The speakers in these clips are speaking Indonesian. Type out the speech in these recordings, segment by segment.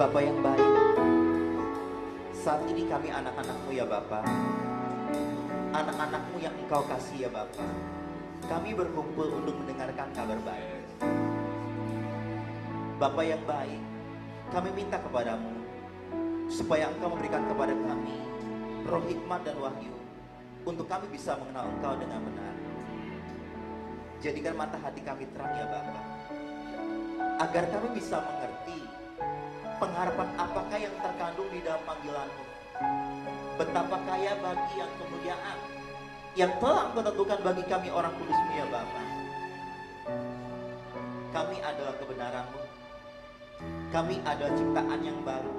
Bapak yang baik, saat ini kami anak-anakmu ya Bapak. Anak-anakmu yang engkau kasih ya Bapak. Kami berkumpul untuk mendengarkan kabar baik. Bapak yang baik, kami minta kepadamu supaya engkau memberikan kepada kami roh hikmat dan wahyu untuk kami bisa mengenal engkau dengan benar. Jadikan mata hati kami terang ya Bapak. Agar kami bisa mengerti pengharapan apakah yang terkandung di dalam panggilanmu. Betapa kaya bagi yang kemuliaan yang telah engkau tentukan bagi kami orang kudusmu ya Bapak. Kami adalah kebenaranmu. Kami adalah ciptaan yang baru.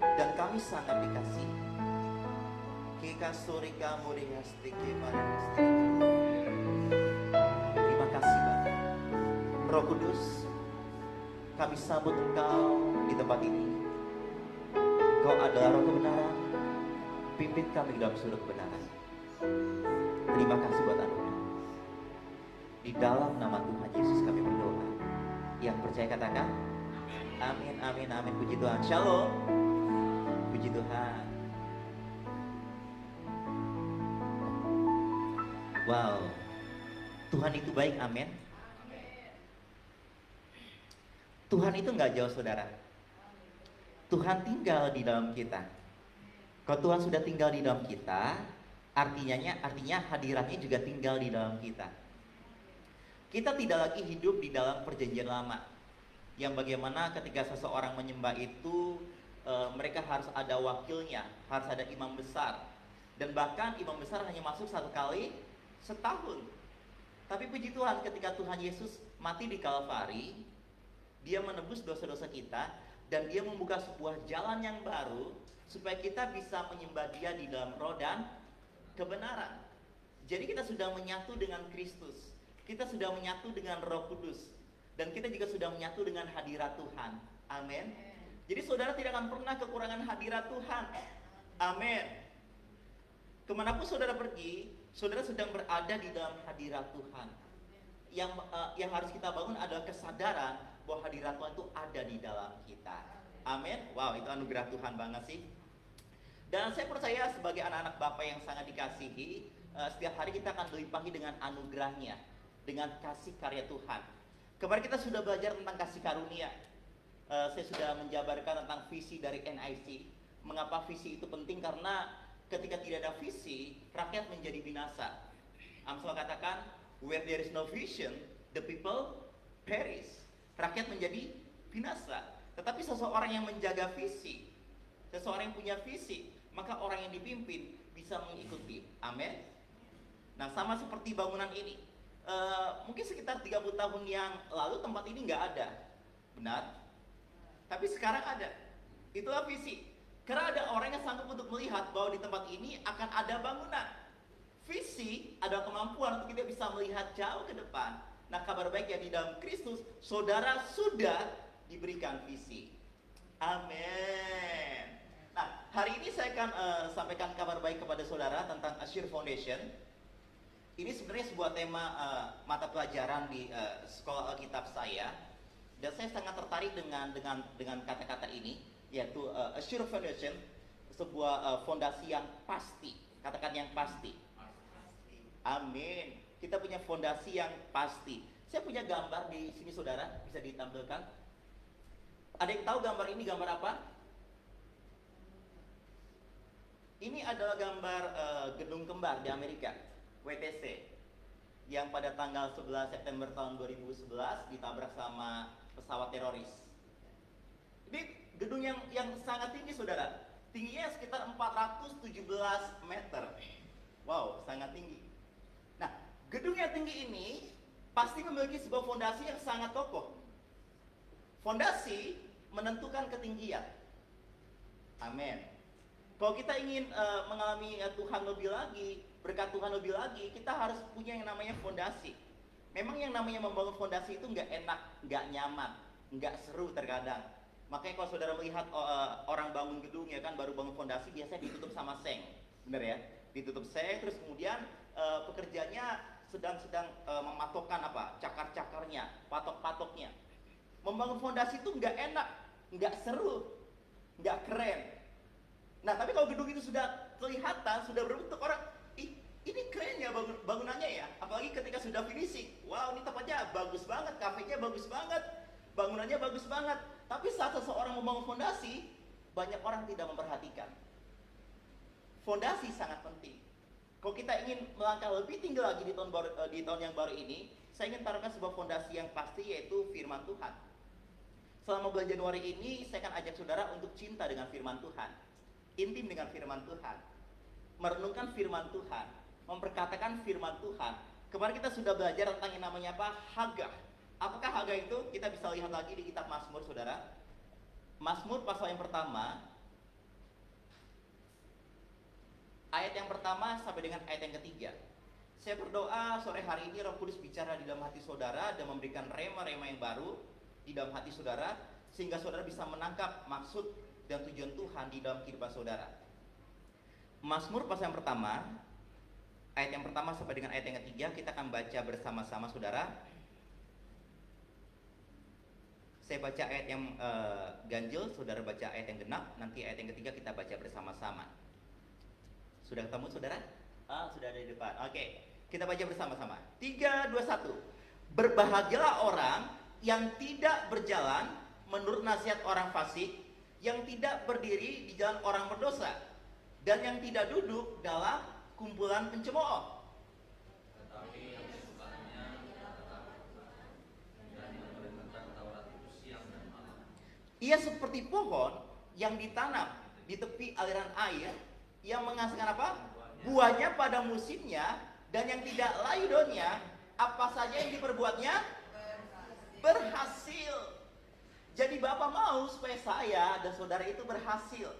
Dan kami sangat dikasihi. Kika surika murihastike Terima kasih Bapak. Roh Kudus, kami sambut Engkau di tempat ini. Engkau adalah roh kebenaran. Pimpin kami dalam sudut kebenaran. Terima kasih buat anugerah. Di dalam nama Tuhan Yesus kami berdoa. Yang percaya katakan, Amin, amin, amin. Puji Tuhan. Shalom. Puji Tuhan. Wow. Tuhan itu baik, amin. Tuhan itu nggak jauh saudara. Tuhan tinggal di dalam kita. Kalau Tuhan sudah tinggal di dalam kita, artinya artinya hadiratnya juga tinggal di dalam kita. Kita tidak lagi hidup di dalam perjanjian lama. Yang bagaimana ketika seseorang menyembah itu e, mereka harus ada wakilnya, harus ada imam besar. Dan bahkan imam besar hanya masuk satu kali setahun. Tapi puji Tuhan ketika Tuhan Yesus mati di Kalvari, dia menebus dosa-dosa kita dan dia membuka sebuah jalan yang baru supaya kita bisa menyembah dia di dalam roh dan kebenaran. Jadi kita sudah menyatu dengan Kristus. Kita sudah menyatu dengan Roh Kudus dan kita juga sudah menyatu dengan hadirat Tuhan. Amin. Jadi saudara tidak akan pernah kekurangan hadirat Tuhan. Amin. Ke mana pun saudara pergi, saudara sedang berada di dalam hadirat Tuhan. Yang uh, yang harus kita bangun adalah kesadaran bahwa hadirat Tuhan itu ada di dalam kita. Amin. Wow, itu anugerah Tuhan banget sih. Dan saya percaya sebagai anak-anak Bapak yang sangat dikasihi, uh, setiap hari kita akan dilimpahi dengan anugerahnya, dengan kasih karya Tuhan. Kemarin kita sudah belajar tentang kasih karunia. Uh, saya sudah menjabarkan tentang visi dari NIC. Mengapa visi itu penting? Karena ketika tidak ada visi, rakyat menjadi binasa. Amsal katakan, where there is no vision, the people perish. Rakyat menjadi binasa. Tetapi seseorang yang menjaga visi, seseorang yang punya visi, maka orang yang dipimpin bisa mengikuti. Amin. Nah, sama seperti bangunan ini. Uh, mungkin sekitar 30 tahun yang lalu tempat ini nggak ada. Benar? Tapi sekarang ada. Itulah visi. Karena ada orang yang sanggup untuk melihat bahwa di tempat ini akan ada bangunan. Visi adalah kemampuan untuk kita bisa melihat jauh ke depan. Nah, kabar baik ya di dalam Kristus, saudara sudah diberikan visi. Amin. Nah, hari ini saya akan uh, sampaikan kabar baik kepada saudara tentang Assure Foundation. Ini sebenarnya sebuah tema uh, mata pelajaran di uh, sekolah Alkitab saya, dan saya sangat tertarik dengan dengan dengan kata-kata ini, yaitu uh, Assure Foundation, sebuah uh, fondasi yang pasti. Katakan yang pasti. Amin. Kita punya fondasi yang pasti. Saya punya gambar di sini saudara, bisa ditampilkan. Ada yang tahu gambar ini gambar apa? Ini adalah gambar uh, gedung kembar di Amerika, WTC, yang pada tanggal 11 September tahun 2011 ditabrak sama pesawat teroris. Ini gedung yang yang sangat tinggi saudara, tingginya sekitar 417 meter. Wow, sangat tinggi. Gedung yang tinggi ini pasti memiliki sebuah fondasi yang sangat kokoh. Fondasi menentukan ketinggian. Amin. Kalau kita ingin uh, mengalami uh, Tuhan lebih lagi, berkat Tuhan lebih lagi, kita harus punya yang namanya fondasi. Memang yang namanya membangun fondasi itu nggak enak, nggak nyaman, nggak seru terkadang. Makanya kalau saudara melihat uh, orang bangun gedung ya kan baru bangun fondasi biasanya ditutup sama seng, bener ya? Ditutup seng, terus kemudian uh, pekerjanya sedang-sedang uh, mematokkan apa? Cakar-cakarnya, patok-patoknya. Membangun fondasi itu nggak enak, nggak seru, nggak keren. Nah, tapi kalau gedung itu sudah kelihatan, sudah berbentuk orang, ih, ini keren ya bangun, bangunannya ya. Apalagi ketika sudah finishing. Wow, ini tempatnya bagus banget, kafenya bagus banget, bangunannya bagus banget. Tapi saat seseorang membangun fondasi, banyak orang tidak memperhatikan. Fondasi sangat penting. Kalau kita ingin melangkah lebih tinggi lagi di tahun baru, eh, di tahun yang baru ini, saya ingin taruhkan sebuah fondasi yang pasti yaitu firman Tuhan. Selama bulan Januari ini, saya akan ajak saudara untuk cinta dengan firman Tuhan. Intim dengan firman Tuhan. Merenungkan firman Tuhan. Memperkatakan firman Tuhan. Kemarin kita sudah belajar tentang yang namanya apa? Hagah. Apakah Hagah itu? Kita bisa lihat lagi di kitab Mazmur, saudara. Mazmur pasal yang pertama, ayat yang pertama sampai dengan ayat yang ketiga. Saya berdoa sore hari ini Roh Kudus bicara di dalam hati saudara dan memberikan rema-rema yang baru di dalam hati saudara sehingga saudara bisa menangkap maksud dan tujuan Tuhan di dalam kehidupan saudara. Mazmur pasal yang pertama, ayat yang pertama sampai dengan ayat yang ketiga kita akan baca bersama-sama saudara. Saya baca ayat yang uh, ganjil, saudara baca ayat yang genap, nanti ayat yang ketiga kita baca bersama-sama. Sudah ketemu saudara? Ah, sudah ada di depan. Oke, kita baca bersama-sama. 3, 2, 1. Berbahagialah orang yang tidak berjalan menurut nasihat orang fasik, yang tidak berdiri di jalan orang berdosa, dan yang tidak duduk dalam kumpulan pencemooh. Ia seperti pohon yang ditanam di tepi aliran air yang menghasilkan apa? Buahnya pada musimnya dan yang tidak layu daunnya, apa saja yang diperbuatnya berhasil. Jadi Bapak mau supaya saya dan saudara itu berhasil.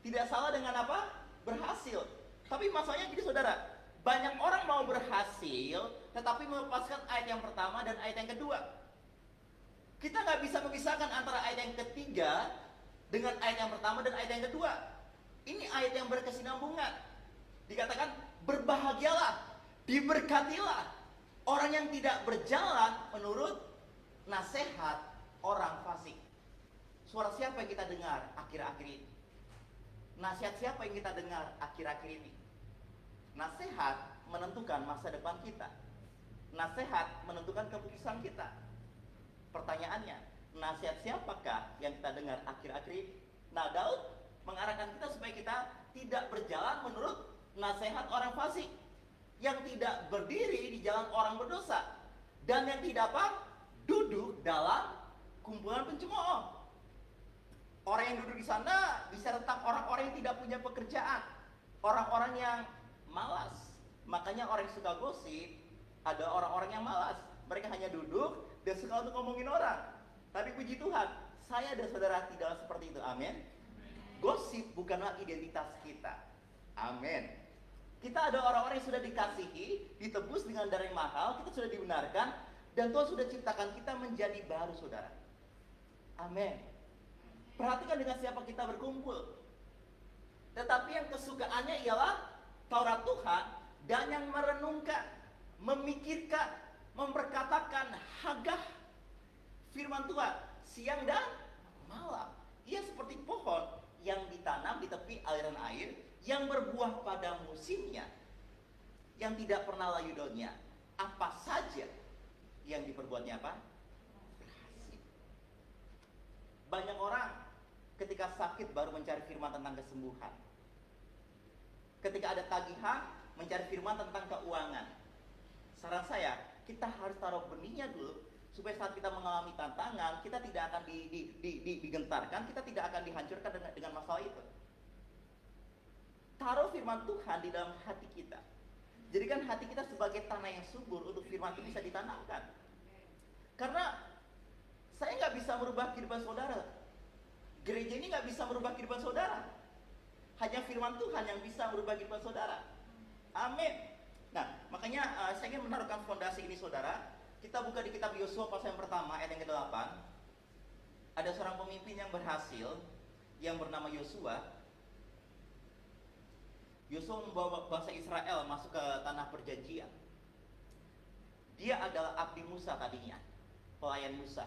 Tidak salah dengan apa? Berhasil. Tapi masalahnya gini saudara, banyak orang mau berhasil, tetapi melepaskan ayat yang pertama dan ayat yang kedua. Kita nggak bisa memisahkan antara ayat yang ketiga dengan ayat yang pertama dan ayat yang kedua. Ini ayat yang berkesinambungan. Dikatakan berbahagialah, diberkatilah orang yang tidak berjalan menurut nasihat orang fasik. Suara siapa yang kita dengar akhir-akhir ini? Nasihat siapa yang kita dengar akhir-akhir ini? Nasihat menentukan masa depan kita. Nasihat menentukan keputusan kita. Pertanyaannya, nasihat siapakah yang kita dengar akhir-akhir ini? Nah, Daud mengarahkan kita supaya kita tidak berjalan menurut nasihat orang fasik yang tidak berdiri di jalan orang berdosa dan yang tidak apa duduk dalam kumpulan pencemooh. Orang yang duduk di sana bisa tentang orang-orang yang tidak punya pekerjaan, orang-orang yang malas. Makanya orang yang suka gosip ada orang-orang yang malas. Mereka hanya duduk dan suka untuk ngomongin orang. Tapi puji Tuhan, saya dan saudara tidak seperti itu. Amin. Gosip bukanlah identitas kita. Amin. Kita ada orang-orang yang sudah dikasihi, ditebus dengan darah yang mahal, kita sudah dibenarkan, dan Tuhan sudah ciptakan kita menjadi baru saudara. Amin. Perhatikan dengan siapa kita berkumpul. Tetapi yang kesukaannya ialah Taurat Tuhan dan yang merenungkan, memikirkan, memperkatakan hagah firman Tuhan siang dan malam. Ia seperti pohon yang ditanam di tepi aliran air yang berbuah pada musimnya yang tidak pernah layu daunnya apa saja yang diperbuatnya apa? Berhasil. Banyak orang ketika sakit baru mencari firman tentang kesembuhan. Ketika ada tagihan, mencari firman tentang keuangan. Saran saya, kita harus taruh benihnya dulu supaya saat kita mengalami tantangan, kita tidak akan di, di, di, di, digentarkan, kita tidak akan dihancurkan dengan, dengan masalah itu. Taruh firman Tuhan di dalam hati kita. Jadikan hati kita sebagai tanah yang subur untuk firman itu bisa ditanamkan. Karena saya nggak bisa merubah kehidupan saudara. Gereja ini nggak bisa merubah kehidupan saudara. Hanya firman Tuhan yang bisa merubah kehidupan saudara. Amin. Nah, makanya uh, saya ingin menaruhkan fondasi ini saudara. Kita buka di kitab Yosua pasal yang pertama ayat yang ke-8. Ada seorang pemimpin yang berhasil yang bernama Yosua Yosua membawa bangsa Israel masuk ke tanah perjanjian. Dia adalah abdi Musa tadinya, pelayan Musa.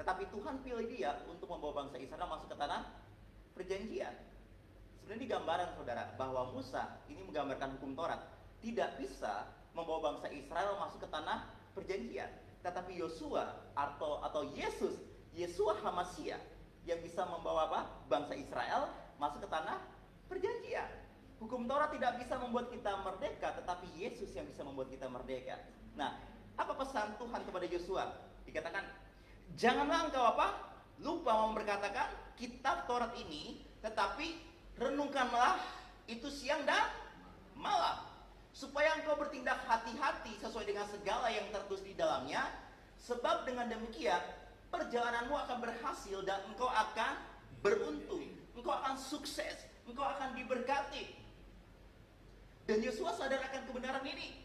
Tetapi Tuhan pilih dia untuk membawa bangsa Israel masuk ke tanah perjanjian. Sebenarnya ini gambaran saudara bahwa Musa ini menggambarkan hukum Taurat tidak bisa membawa bangsa Israel masuk ke tanah perjanjian. Tetapi Yosua atau atau Yesus, Yesua Hamasia yang bisa membawa apa? Bangsa Israel masuk ke tanah perjanjian. Hukum Taurat tidak bisa membuat kita merdeka, tetapi Yesus yang bisa membuat kita merdeka. Nah, apa pesan Tuhan kepada Yosua? Dikatakan, janganlah engkau apa? Lupa memberkatakan kitab Taurat ini, tetapi renungkanlah itu siang dan malam supaya engkau bertindak hati-hati sesuai dengan segala yang tertulis di dalamnya sebab dengan demikian perjalananmu akan berhasil dan engkau akan beruntung. Engkau akan sukses. Engkau akan diberkati. Dan Yosua sadar akan kebenaran ini.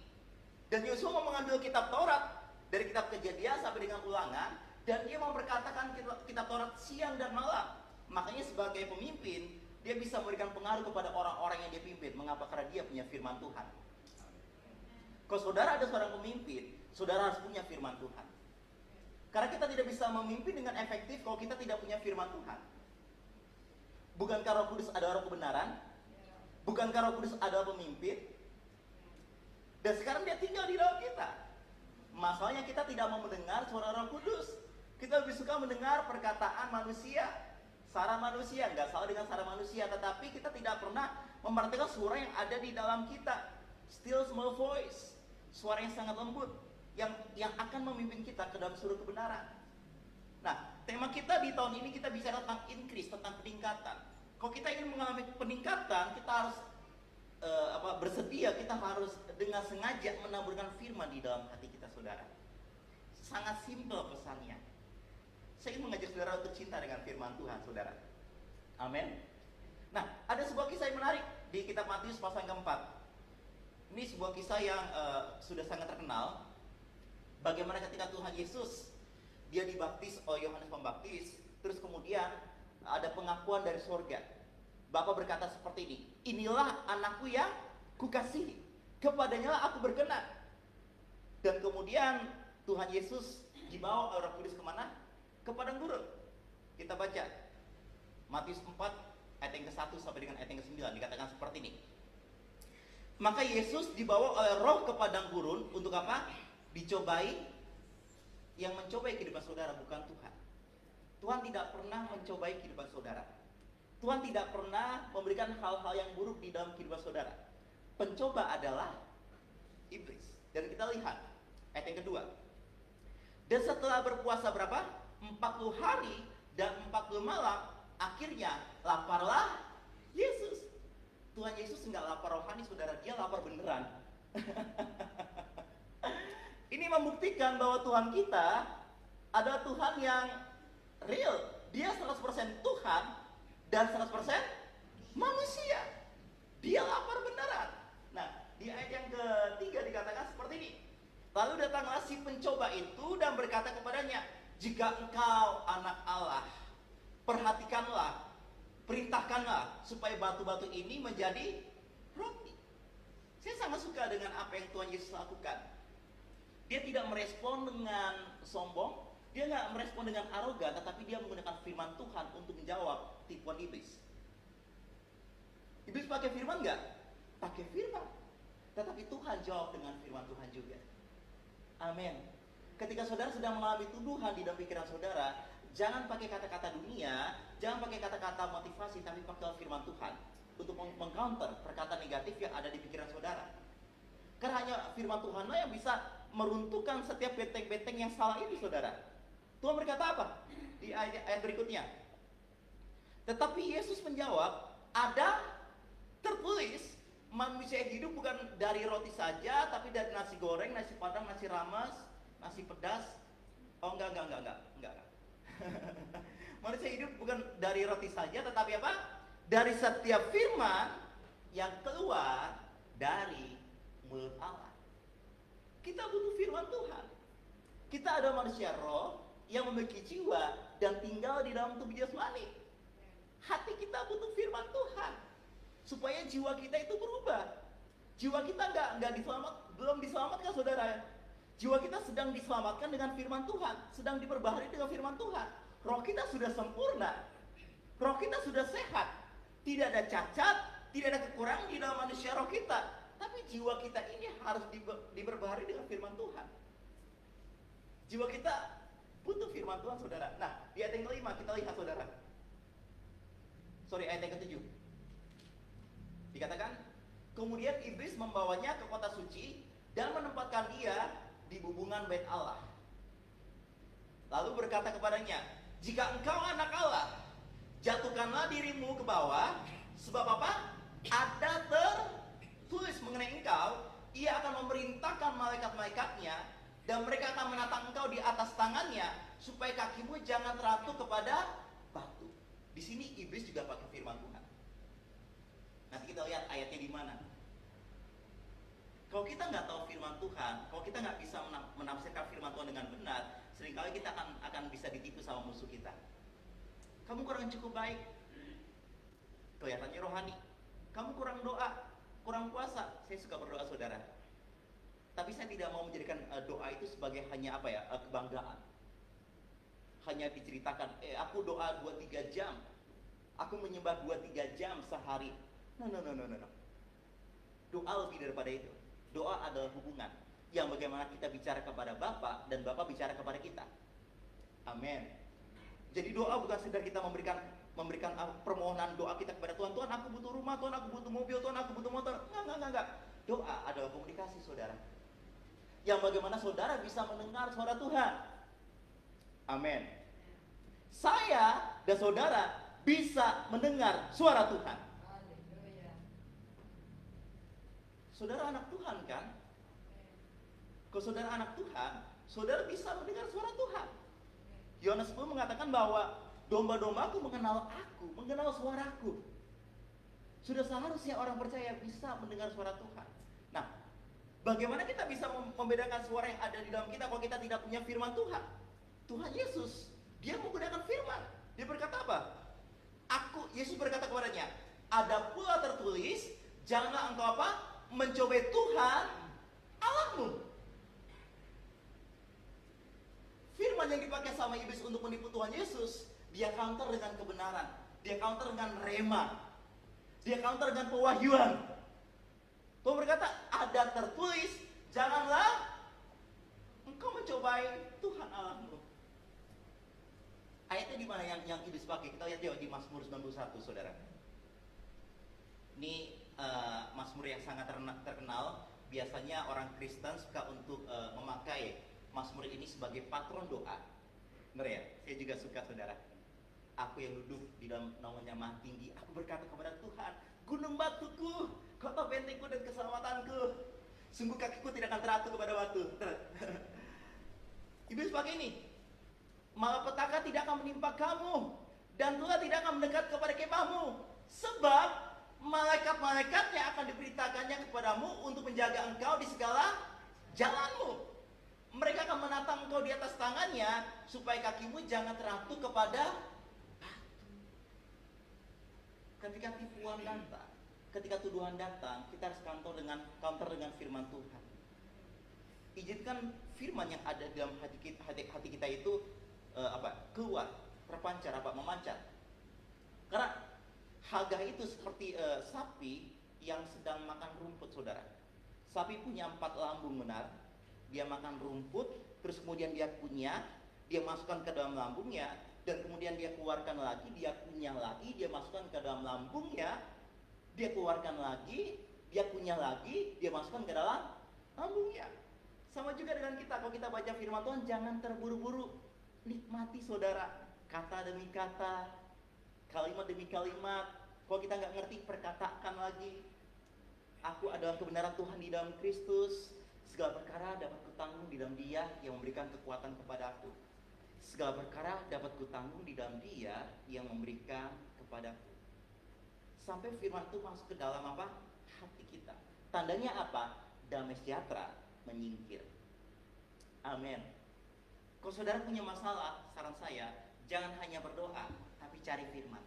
Dan Yosua mau mengambil kitab Taurat. Dari kitab kejadian sampai dengan ulangan. Dan dia mau berkatakan kitab, kitab Taurat siang dan malam. Makanya sebagai pemimpin dia bisa memberikan pengaruh kepada orang-orang yang dia pimpin. Mengapa? Karena dia punya firman Tuhan kalau saudara ada seorang pemimpin, saudara harus punya firman Tuhan. Karena kita tidak bisa memimpin dengan efektif kalau kita tidak punya firman Tuhan. Bukankah Roh Kudus ada orang kebenaran? Bukankah Roh Kudus ada pemimpin? Dan sekarang dia tinggal di dalam kita. Masalahnya kita tidak mau mendengar suara Roh Kudus. Kita lebih suka mendengar perkataan manusia, Sarah manusia, nggak salah dengan Sarah manusia, tetapi kita tidak pernah memperhatikan suara yang ada di dalam kita. Still small voice suara yang sangat lembut yang yang akan memimpin kita ke dalam seluruh kebenaran. Nah, tema kita di tahun ini kita bicara tentang increase, tentang peningkatan. Kalau kita ingin mengalami peningkatan, kita harus uh, apa bersedia, kita harus dengan sengaja menaburkan firman di dalam hati kita, saudara. Sangat simpel pesannya. Saya ingin mengajak saudara untuk cinta dengan firman Tuhan, saudara. Amin. Nah, ada sebuah kisah yang menarik di kitab Matius pasal keempat. Ini sebuah kisah yang uh, sudah sangat terkenal. Bagaimana ketika Tuhan Yesus dia dibaptis oleh Yohanes Pembaptis, terus kemudian ada pengakuan dari surga. Bapak berkata seperti ini, inilah anakku yang kukasihi, kepadanya aku berkenan. Dan kemudian Tuhan Yesus dibawa oleh Roh Kudus ke mana? Ke padang gurun. Kita baca Matius 4 ayat yang ke-1 sampai dengan ayat yang ke-9 dikatakan seperti ini. Maka Yesus dibawa oleh roh ke padang gurun untuk apa? Dicobai. Yang mencobai kehidupan saudara bukan Tuhan. Tuhan tidak pernah mencobai kehidupan saudara. Tuhan tidak pernah memberikan hal-hal yang buruk di dalam kehidupan saudara. Pencoba adalah iblis. Dan kita lihat ayat yang kedua. Dan setelah berpuasa berapa? 40 hari dan 40 malam, akhirnya laparlah Yesus. Tuhan Yesus nggak lapar rohani saudara, dia lapar beneran. Ini membuktikan bahwa Tuhan kita adalah Tuhan yang real. Dia 100% Tuhan dan 100% manusia. Dia lapar beneran. Nah, di ayat yang ketiga dikatakan seperti ini. Lalu datanglah si pencoba itu dan berkata kepadanya, "Jika engkau anak Allah, perhatikanlah perintahkanlah supaya batu-batu ini menjadi roti. Saya sangat suka dengan apa yang Tuhan Yesus lakukan. Dia tidak merespon dengan sombong, dia nggak merespon dengan arogan, tetapi dia menggunakan firman Tuhan untuk menjawab tipuan iblis. Iblis pakai firman nggak? Pakai firman. Tetapi Tuhan jawab dengan firman Tuhan juga. Amin. Ketika saudara sedang mengalami tuduhan di dalam pikiran saudara, Jangan pakai kata-kata dunia, jangan pakai kata-kata motivasi, tapi pakai firman Tuhan untuk mengcounter perkataan negatif yang ada di pikiran saudara. Karena hanya firman Tuhan yang bisa meruntuhkan setiap beteng-beteng yang salah ini, saudara. Tuhan berkata apa? Di ayat, ayat berikutnya. Tetapi Yesus menjawab, ada tertulis manusia hidup bukan dari roti saja, tapi dari nasi goreng, nasi padang, nasi rames, nasi pedas. Oh enggak, enggak, enggak, enggak. Manusia hidup bukan dari roti saja, tetapi apa? Dari setiap firman yang keluar dari mulut Allah. Kita butuh firman Tuhan. Kita ada manusia roh yang memiliki jiwa dan tinggal di dalam tubuh jasmani. Hati kita butuh firman Tuhan supaya jiwa kita itu berubah. Jiwa kita nggak nggak diselamat, belum diselamatkan saudara. Jiwa kita sedang diselamatkan dengan firman Tuhan, sedang diperbaharui dengan firman Tuhan. Roh kita sudah sempurna. Roh kita sudah sehat. tidak ada cacat, tidak ada kekurangan di dalam manusia roh kita. Tapi jiwa kita ini harus diperbaharui dengan firman Tuhan. Jiwa kita butuh firman Tuhan, saudara. Nah, di ayat yang kelima kita lihat, saudara. Sorry, ayat yang ketujuh. Dikatakan, kemudian iblis membawanya ke kota suci dan menempatkan dia di bubungan bait Allah. Lalu berkata kepadanya, jika engkau anak Allah, jatuhkanlah dirimu ke bawah, sebab apa? Ada tertulis mengenai engkau, ia akan memerintahkan malaikat-malaikatnya dan mereka akan menatang engkau di atas tangannya supaya kakimu jangan teratu kepada batu. Di sini iblis juga pakai firman Tuhan. Nanti kita lihat ayatnya di mana. Kalau kita nggak tahu firman Tuhan, kalau kita nggak bisa menafsirkan firman Tuhan dengan benar, sering kali kita akan akan bisa ditipu sama musuh kita. Kamu kurang cukup baik, kelihatannya rohani. Kamu kurang doa, kurang puasa. Saya suka berdoa saudara. Tapi saya tidak mau menjadikan uh, doa itu sebagai hanya apa ya uh, kebanggaan. Hanya diceritakan, eh aku doa 2-3 jam, aku menyembah 2-3 jam sehari. No, no, no, no, no. Doa lebih daripada itu. Doa adalah hubungan yang bagaimana kita bicara kepada Bapa dan Bapa bicara kepada kita. Amin. Jadi doa bukan sekedar kita memberikan memberikan permohonan doa kita kepada Tuhan. Tuhan, aku butuh rumah, Tuhan, aku butuh mobil, Tuhan, aku butuh motor. Enggak, enggak, enggak, enggak. Doa adalah komunikasi, Saudara. Yang bagaimana saudara bisa mendengar suara Tuhan. Amin. Saya dan saudara bisa mendengar suara Tuhan. Saudara anak Tuhan kan? Kalau saudara anak Tuhan, saudara bisa mendengar suara Tuhan. Yohanes pun mengatakan bahwa domba-dombaku mengenal aku, mengenal suaraku. Sudah seharusnya orang percaya bisa mendengar suara Tuhan. Nah, bagaimana kita bisa membedakan suara yang ada di dalam kita kalau kita tidak punya firman Tuhan? Tuhan Yesus, dia menggunakan firman. Dia berkata apa? Aku, Yesus berkata kepadanya, ada pula tertulis, janganlah engkau apa? Mencobai Tuhan Allahmu. Firman yang dipakai sama iblis untuk menipu Tuhan Yesus, dia counter dengan kebenaran, dia counter dengan rema, dia counter dengan pewahyuan. Tuhan berkata, ada tertulis, janganlah engkau mencobai Tuhan Allahmu. Ayatnya di mana yang yang iblis pakai? Kita lihat ya di Mazmur 91, saudara. Ini uh, Mazmur yang sangat terkenal. Biasanya orang Kristen suka untuk uh, memakai Mazmur ini sebagai patron doa. Benar ya? Saya juga suka saudara. Aku yang duduk di dalam namanya mah tinggi, aku berkata kepada Tuhan, gunung batuku, kota bentengku dan keselamatanku. Sungguh kakiku tidak akan teratu kepada batu. Ibu pakai ini. Malapetaka tidak akan menimpa kamu dan Tuhan tidak akan mendekat kepada kemahmu. Sebab malaikat-malaikatnya akan diberitakannya kepadamu untuk menjaga engkau di segala jalanmu. Mereka akan menatang engkau di atas tangannya supaya kakimu jangan teratu kepada batu. Ketika tipuan datang, ketika tuduhan datang, kita harus counter dengan counter dengan firman Tuhan. Izinkan firman yang ada dalam hati kita, hati, hati kita itu uh, apa? keluar, terpancar apa? memancar. Karena Hagah itu seperti uh, sapi yang sedang makan rumput, saudara. Sapi punya empat lambung benar. Dia makan rumput, terus kemudian dia punya, dia masukkan ke dalam lambungnya, dan kemudian dia keluarkan lagi, dia punya lagi, dia masukkan ke dalam lambungnya, dia keluarkan lagi, dia punya lagi, dia masukkan ke dalam lambungnya. Sama juga dengan kita, kalau kita baca firman Tuhan, jangan terburu-buru. Nikmati saudara, kata demi kata, kalimat demi kalimat. Kalau kita nggak ngerti, perkatakan lagi. Aku adalah kebenaran Tuhan di dalam Kristus. Segala perkara dapat kutanggung di dalam Dia yang memberikan kekuatan kepada aku. Segala perkara dapat kutanggung di dalam Dia yang memberikan kepadaku. Sampai firman itu masuk ke dalam apa? Hati kita. Tandanya apa? Damai sejahtera menyingkir. Amin. Kalau saudara punya masalah, saran saya, jangan hanya berdoa, cari firman.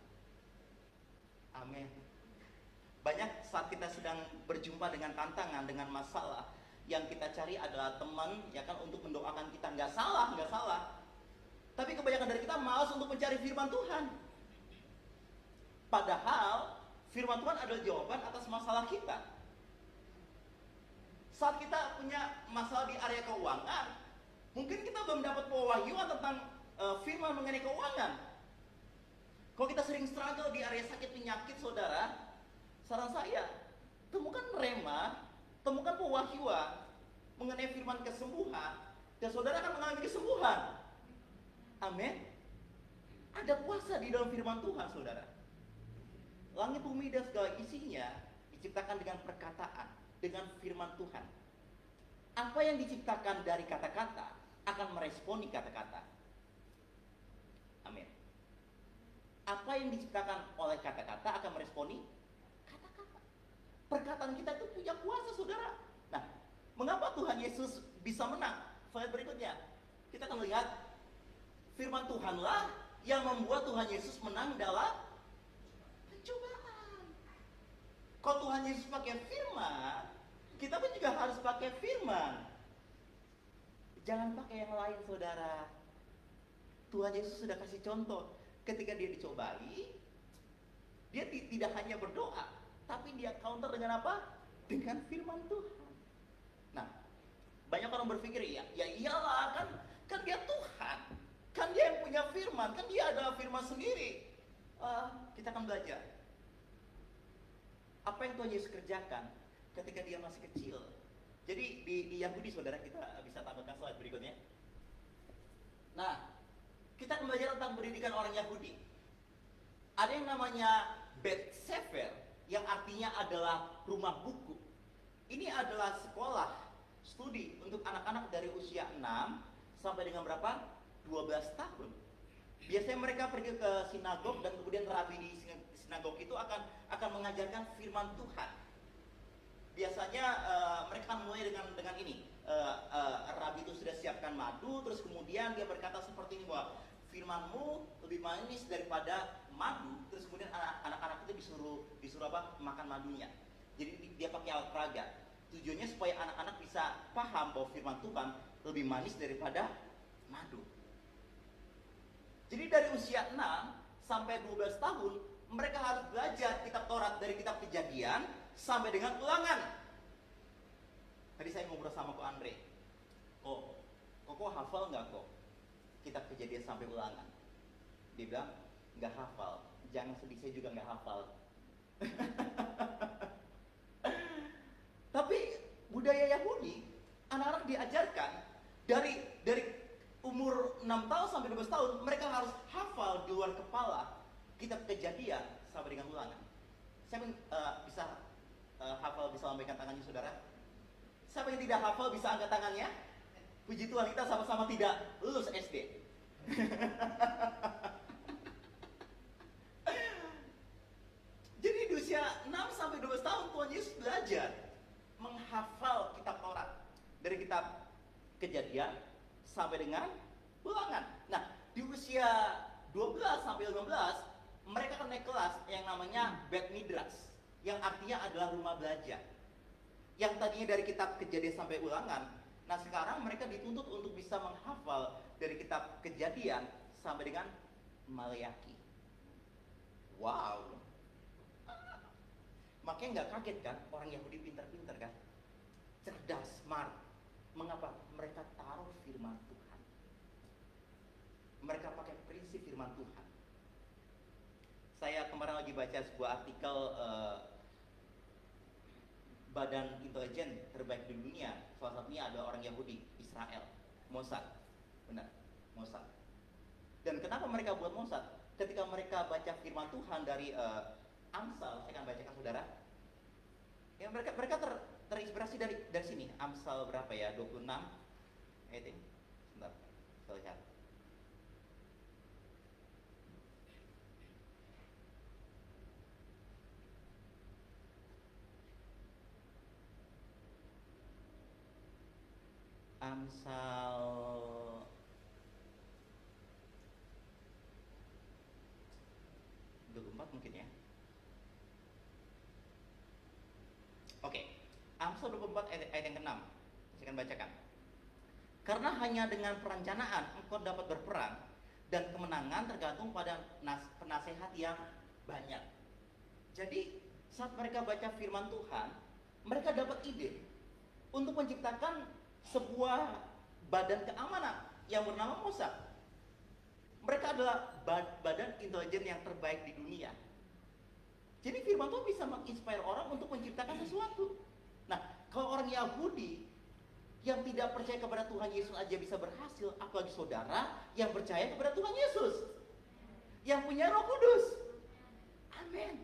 Amin. Banyak saat kita sedang berjumpa dengan tantangan, dengan masalah, yang kita cari adalah teman, ya kan, untuk mendoakan kita. Nggak salah, nggak salah. Tapi kebanyakan dari kita malas untuk mencari firman Tuhan. Padahal Firman Tuhan adalah jawaban atas masalah kita. Saat kita punya masalah di area keuangan, mungkin kita belum dapat pewahyuan tentang uh, firman mengenai keuangan. Kalau kita sering struggle di area sakit penyakit, saudara, saran saya, temukan rema, temukan pewahyuan mengenai firman kesembuhan, dan saudara akan mengalami kesembuhan. Amin. Ada kuasa di dalam firman Tuhan, saudara. Langit bumi dan segala isinya diciptakan dengan perkataan, dengan firman Tuhan. Apa yang diciptakan dari kata-kata akan meresponi kata-kata. Amin. Apa yang diciptakan oleh kata-kata akan meresponi kata-kata. Perkataan kita itu punya kuasa, saudara. Nah, mengapa Tuhan Yesus bisa menang? Slide berikutnya. Kita akan lihat firman Tuhanlah yang membuat Tuhan Yesus menang dalam pencobaan. Kalau Tuhan Yesus pakai firman, kita pun juga harus pakai firman. Jangan pakai yang lain, saudara. Tuhan Yesus sudah kasih contoh. Ketika dia dicobai, dia tidak hanya berdoa, tapi dia counter dengan apa? Dengan firman Tuhan. Nah, banyak orang berpikir, ya, ya iyalah kan, kan dia Tuhan, kan dia yang punya firman, kan dia adalah firman sendiri. Uh, kita akan belajar apa yang Tuhan Yesus kerjakan ketika dia masih kecil. Jadi di, di Yahudi saudara kita bisa tampilkan slide berikutnya. Nah, kita belajar tentang pendidikan orang Yahudi. Ada yang namanya Bet Sefer, yang artinya adalah rumah buku. Ini adalah sekolah studi untuk anak-anak dari usia 6 sampai dengan berapa? 12 tahun. Biasanya mereka pergi ke sinagog dan kemudian rabi di sinagog itu akan akan mengajarkan firman Tuhan. Biasanya uh, mereka mulai dengan dengan ini. Uh, uh, rabi itu sudah siapkan madu, terus kemudian dia berkata seperti ini bahwa firmanmu lebih manis daripada madu, terus kemudian anak-anak itu disuruh disuruh apa? makan madunya. Jadi dia pakai alat peraga Tujuannya supaya anak-anak bisa paham bahwa firman Tuhan lebih manis daripada madu. Jadi dari usia 6 sampai 12 tahun, mereka harus belajar kitab Taurat dari kitab kejadian sampai dengan ulangan. Tadi saya ngobrol sama Ko Andre. Kok, kok, hafal nggak kok kitab kejadian sampai ulangan? Dia bilang, nggak hafal. Jangan sedih, saya juga nggak hafal. Tapi budaya Yahudi, anak-anak diajarkan dari dari umur 6 tahun sampai 12 tahun, mereka harus hafal di luar kepala kitab kejadian sampai dengan ulangan. Siapa yang uh, bisa uh, hafal bisa lambaikan tangannya saudara? Siapa yang tidak hafal bisa angkat tangannya? Puji Tuhan kita sama-sama tidak lulus SD. Jadi di usia 6 sampai 12 tahun Tuhan Yesus belajar menghafal kitab Taurat dari kitab Kejadian sampai dengan Ulangan. Nah, di usia 12 sampai 15 mereka akan naik kelas yang namanya Bet Midras yang artinya adalah rumah belajar. Yang tadinya dari kitab Kejadian sampai Ulangan, nah sekarang mereka dituntut untuk bisa menghafal dari kitab Kejadian sampai dengan Maleaki. Wow, Makanya nggak kaget kan orang Yahudi pintar-pintar kan? Cerdas, smart. Mengapa? Mereka taruh firman Tuhan. Mereka pakai prinsip firman Tuhan. Saya kemarin lagi baca sebuah artikel uh, badan intelijen terbaik di dunia. Salah satunya ada orang Yahudi, Israel, Mossad. Benar, Mossad. Dan kenapa mereka buat Mossad? Ketika mereka baca firman Tuhan dari uh, Amsal, saya akan bacakan saudara. Ya mereka mereka ter, terinspirasi dari dari sini. Amsal berapa ya? 26 ayat ini. Sebentar, kita lihat. Amsal 24 mungkin ya. Oke, Amsal 24 ayat, ayat yang ke-6. Saya akan bacakan. Karena hanya dengan perencanaan engkau dapat berperang dan kemenangan tergantung pada nas, penasehat yang banyak. Jadi saat mereka baca firman Tuhan, mereka dapat ide untuk menciptakan sebuah badan keamanan yang bernama Mossad. Mereka adalah badan intelijen yang terbaik di dunia. Jadi firman Tuhan bisa menginspire orang untuk menciptakan sesuatu. Nah, kalau orang Yahudi yang tidak percaya kepada Tuhan Yesus aja bisa berhasil, apalagi saudara yang percaya kepada Tuhan Yesus. Yang punya roh kudus. Amin.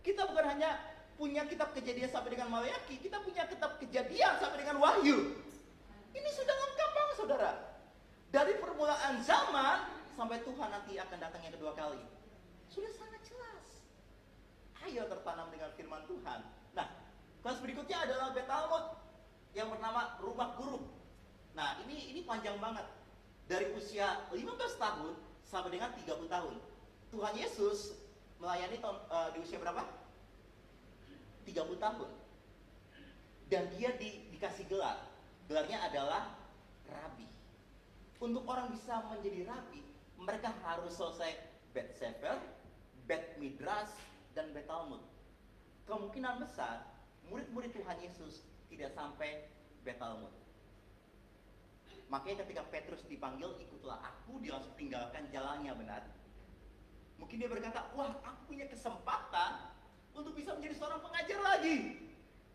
Kita bukan hanya punya kitab kejadian sampai dengan Malayaki, kita punya kitab kejadian sampai dengan Wahyu. Ini sudah lengkap banget saudara. Dari permulaan zaman sampai Tuhan nanti akan datang yang kedua kali. Sudah sangat jelas. Ayo tertanam dengan firman Tuhan. Nah, kelas berikutnya adalah Betalmud yang bernama rumah guru. Nah, ini ini panjang banget. Dari usia 15 tahun sampai dengan 30 tahun. Tuhan Yesus melayani tahun, uh, di usia berapa? 30 tahun. Dan dia di, dikasih gelar. Gelarnya adalah rabi. Untuk orang bisa menjadi rabi, mereka harus selesai Bet Sefer, Bet Midras, dan Bet Talmud. Kemungkinan besar murid-murid Tuhan Yesus tidak sampai Bet Talmud. Makanya ketika Petrus dipanggil, ikutlah aku, dia langsung tinggalkan jalannya benar. Mungkin dia berkata, wah aku punya kesempatan untuk bisa menjadi seorang pengajar lagi.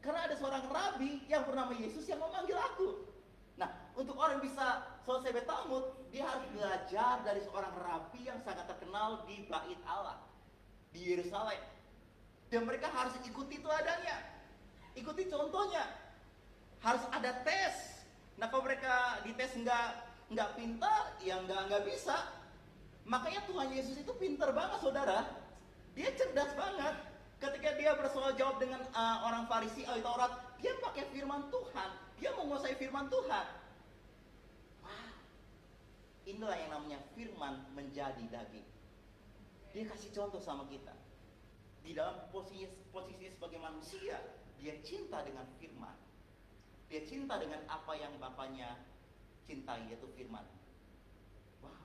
Karena ada seorang rabi yang bernama Yesus yang memanggil aku. Nah, untuk orang bisa selesai betalmud, dia harus belajar dari seorang rabi yang sangat terkenal di bait Allah di Yerusalem. Dan mereka harus ikuti teladannya. Ikuti contohnya. Harus ada tes. Nah, kalau mereka dites nggak nggak pintar, ya nggak nggak bisa. Makanya Tuhan Yesus itu pintar banget, saudara. Dia cerdas banget Ketika dia bersoal jawab dengan uh, orang Farisi ahli Taurat, dia pakai firman Tuhan. Dia menguasai firman Tuhan. Wah, inilah yang namanya firman menjadi daging. Dia kasih contoh sama kita. Di dalam posisi, posisi sebagai manusia, dia cinta dengan firman. Dia cinta dengan apa yang bapaknya cintai, yaitu firman. Wow,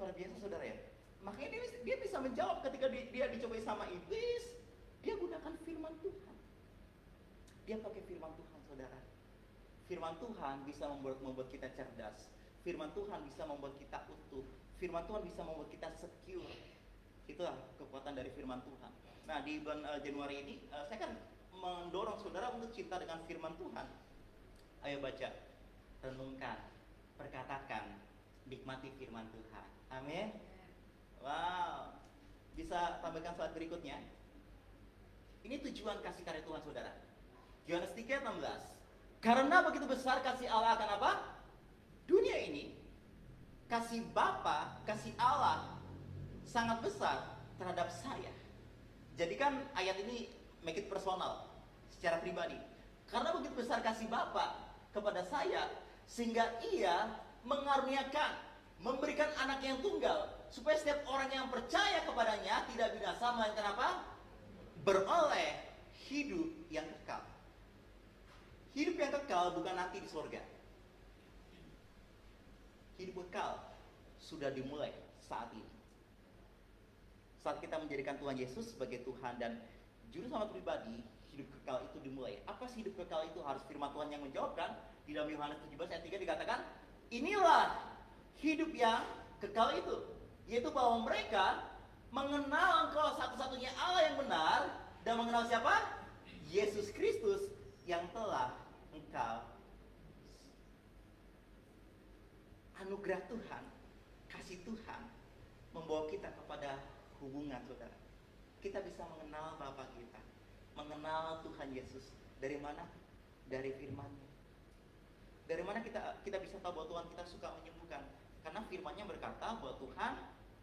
luar biasa saudara ya. Makanya dia, dia bisa menjawab ketika dia, dia dicobai sama iblis. Dia gunakan firman Tuhan. Dia pakai firman Tuhan, saudara. Firman Tuhan bisa membuat membuat kita cerdas. Firman Tuhan bisa membuat kita utuh. Firman Tuhan bisa membuat kita secure. Itulah kekuatan dari firman Tuhan. Nah, di bulan uh, Januari ini uh, saya kan mendorong saudara untuk cinta dengan firman Tuhan. Ayo baca, renungkan, perkatakan, nikmati firman Tuhan. Amin. Wow. Bisa tambahkan slide berikutnya. Ini tujuan kasih karya Tuhan saudara. Yohanes 3 16. Karena begitu besar kasih Allah akan apa? Dunia ini kasih Bapa, kasih Allah sangat besar terhadap saya. Jadi kan ayat ini make it personal secara pribadi. Karena begitu besar kasih Bapa kepada saya sehingga ia mengaruniakan memberikan anak yang tunggal supaya setiap orang yang percaya kepadanya tidak binasa melainkan apa? Beroleh hidup yang kekal. Hidup yang kekal bukan nanti di surga. Hidup kekal sudah dimulai saat ini. Saat kita menjadikan Tuhan Yesus sebagai Tuhan dan juru selamat pribadi, hidup kekal itu dimulai. Apa sih hidup kekal itu? Harus firman Tuhan yang menjawabkan. Di dalam Yohanes 17 ayat 3 dikatakan, inilah hidup yang kekal itu yaitu bahwa mereka mengenal engkau satu-satunya Allah yang benar dan mengenal siapa? Yesus Kristus yang telah engkau anugerah Tuhan, kasih Tuhan membawa kita kepada hubungan saudara. Kita bisa mengenal Bapa kita, mengenal Tuhan Yesus. Dari mana? Dari firman-Nya. Dari mana kita kita bisa tahu bahwa Tuhan kita suka menyembuhkan? Karena firman-Nya berkata bahwa Tuhan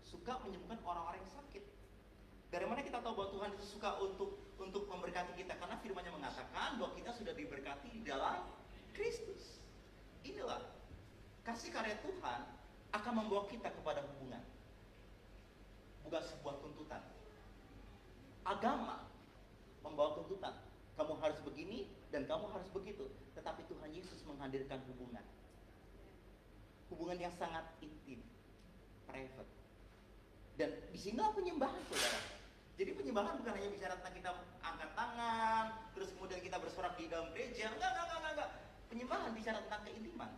suka menyembuhkan orang-orang yang sakit. Dari mana kita tahu bahwa Tuhan itu suka untuk untuk memberkati kita? Karena firman-Nya mengatakan bahwa kita sudah diberkati di dalam Kristus. Inilah kasih karya Tuhan akan membawa kita kepada hubungan. Bukan sebuah tuntutan. Agama membawa tuntutan. Kamu harus begini dan kamu harus begitu. Tetapi Tuhan Yesus menghadirkan hubungan hubungan yang sangat intim, private. Dan di sinilah penyembahan saudara. Jadi penyembahan bukan hanya bicara tentang kita angkat tangan, terus kemudian kita bersorak di dalam gereja. Enggak, enggak, enggak, enggak. Penyembahan bicara tentang keintiman.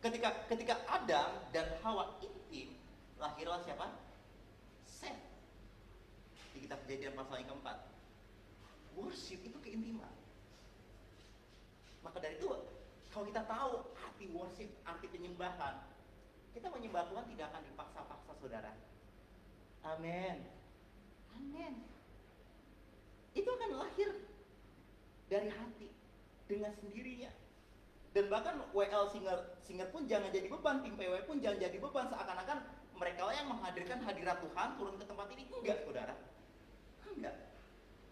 Ketika ketika Adam dan Hawa intim, lahirlah siapa? Set. Di kitab kejadian pasal yang keempat. Worship itu keintiman. Maka dari itu, kalau kita tahu arti worship, arti penyembahan, kita menyembah Tuhan tidak akan dipaksa-paksa saudara. Amin. Amin. Itu akan lahir dari hati dengan sendirinya. Dan bahkan WL singer singer pun jangan jadi beban, tim PW pun jangan jadi beban seakan-akan mereka yang menghadirkan hadirat Tuhan turun ke tempat ini enggak, saudara. Enggak.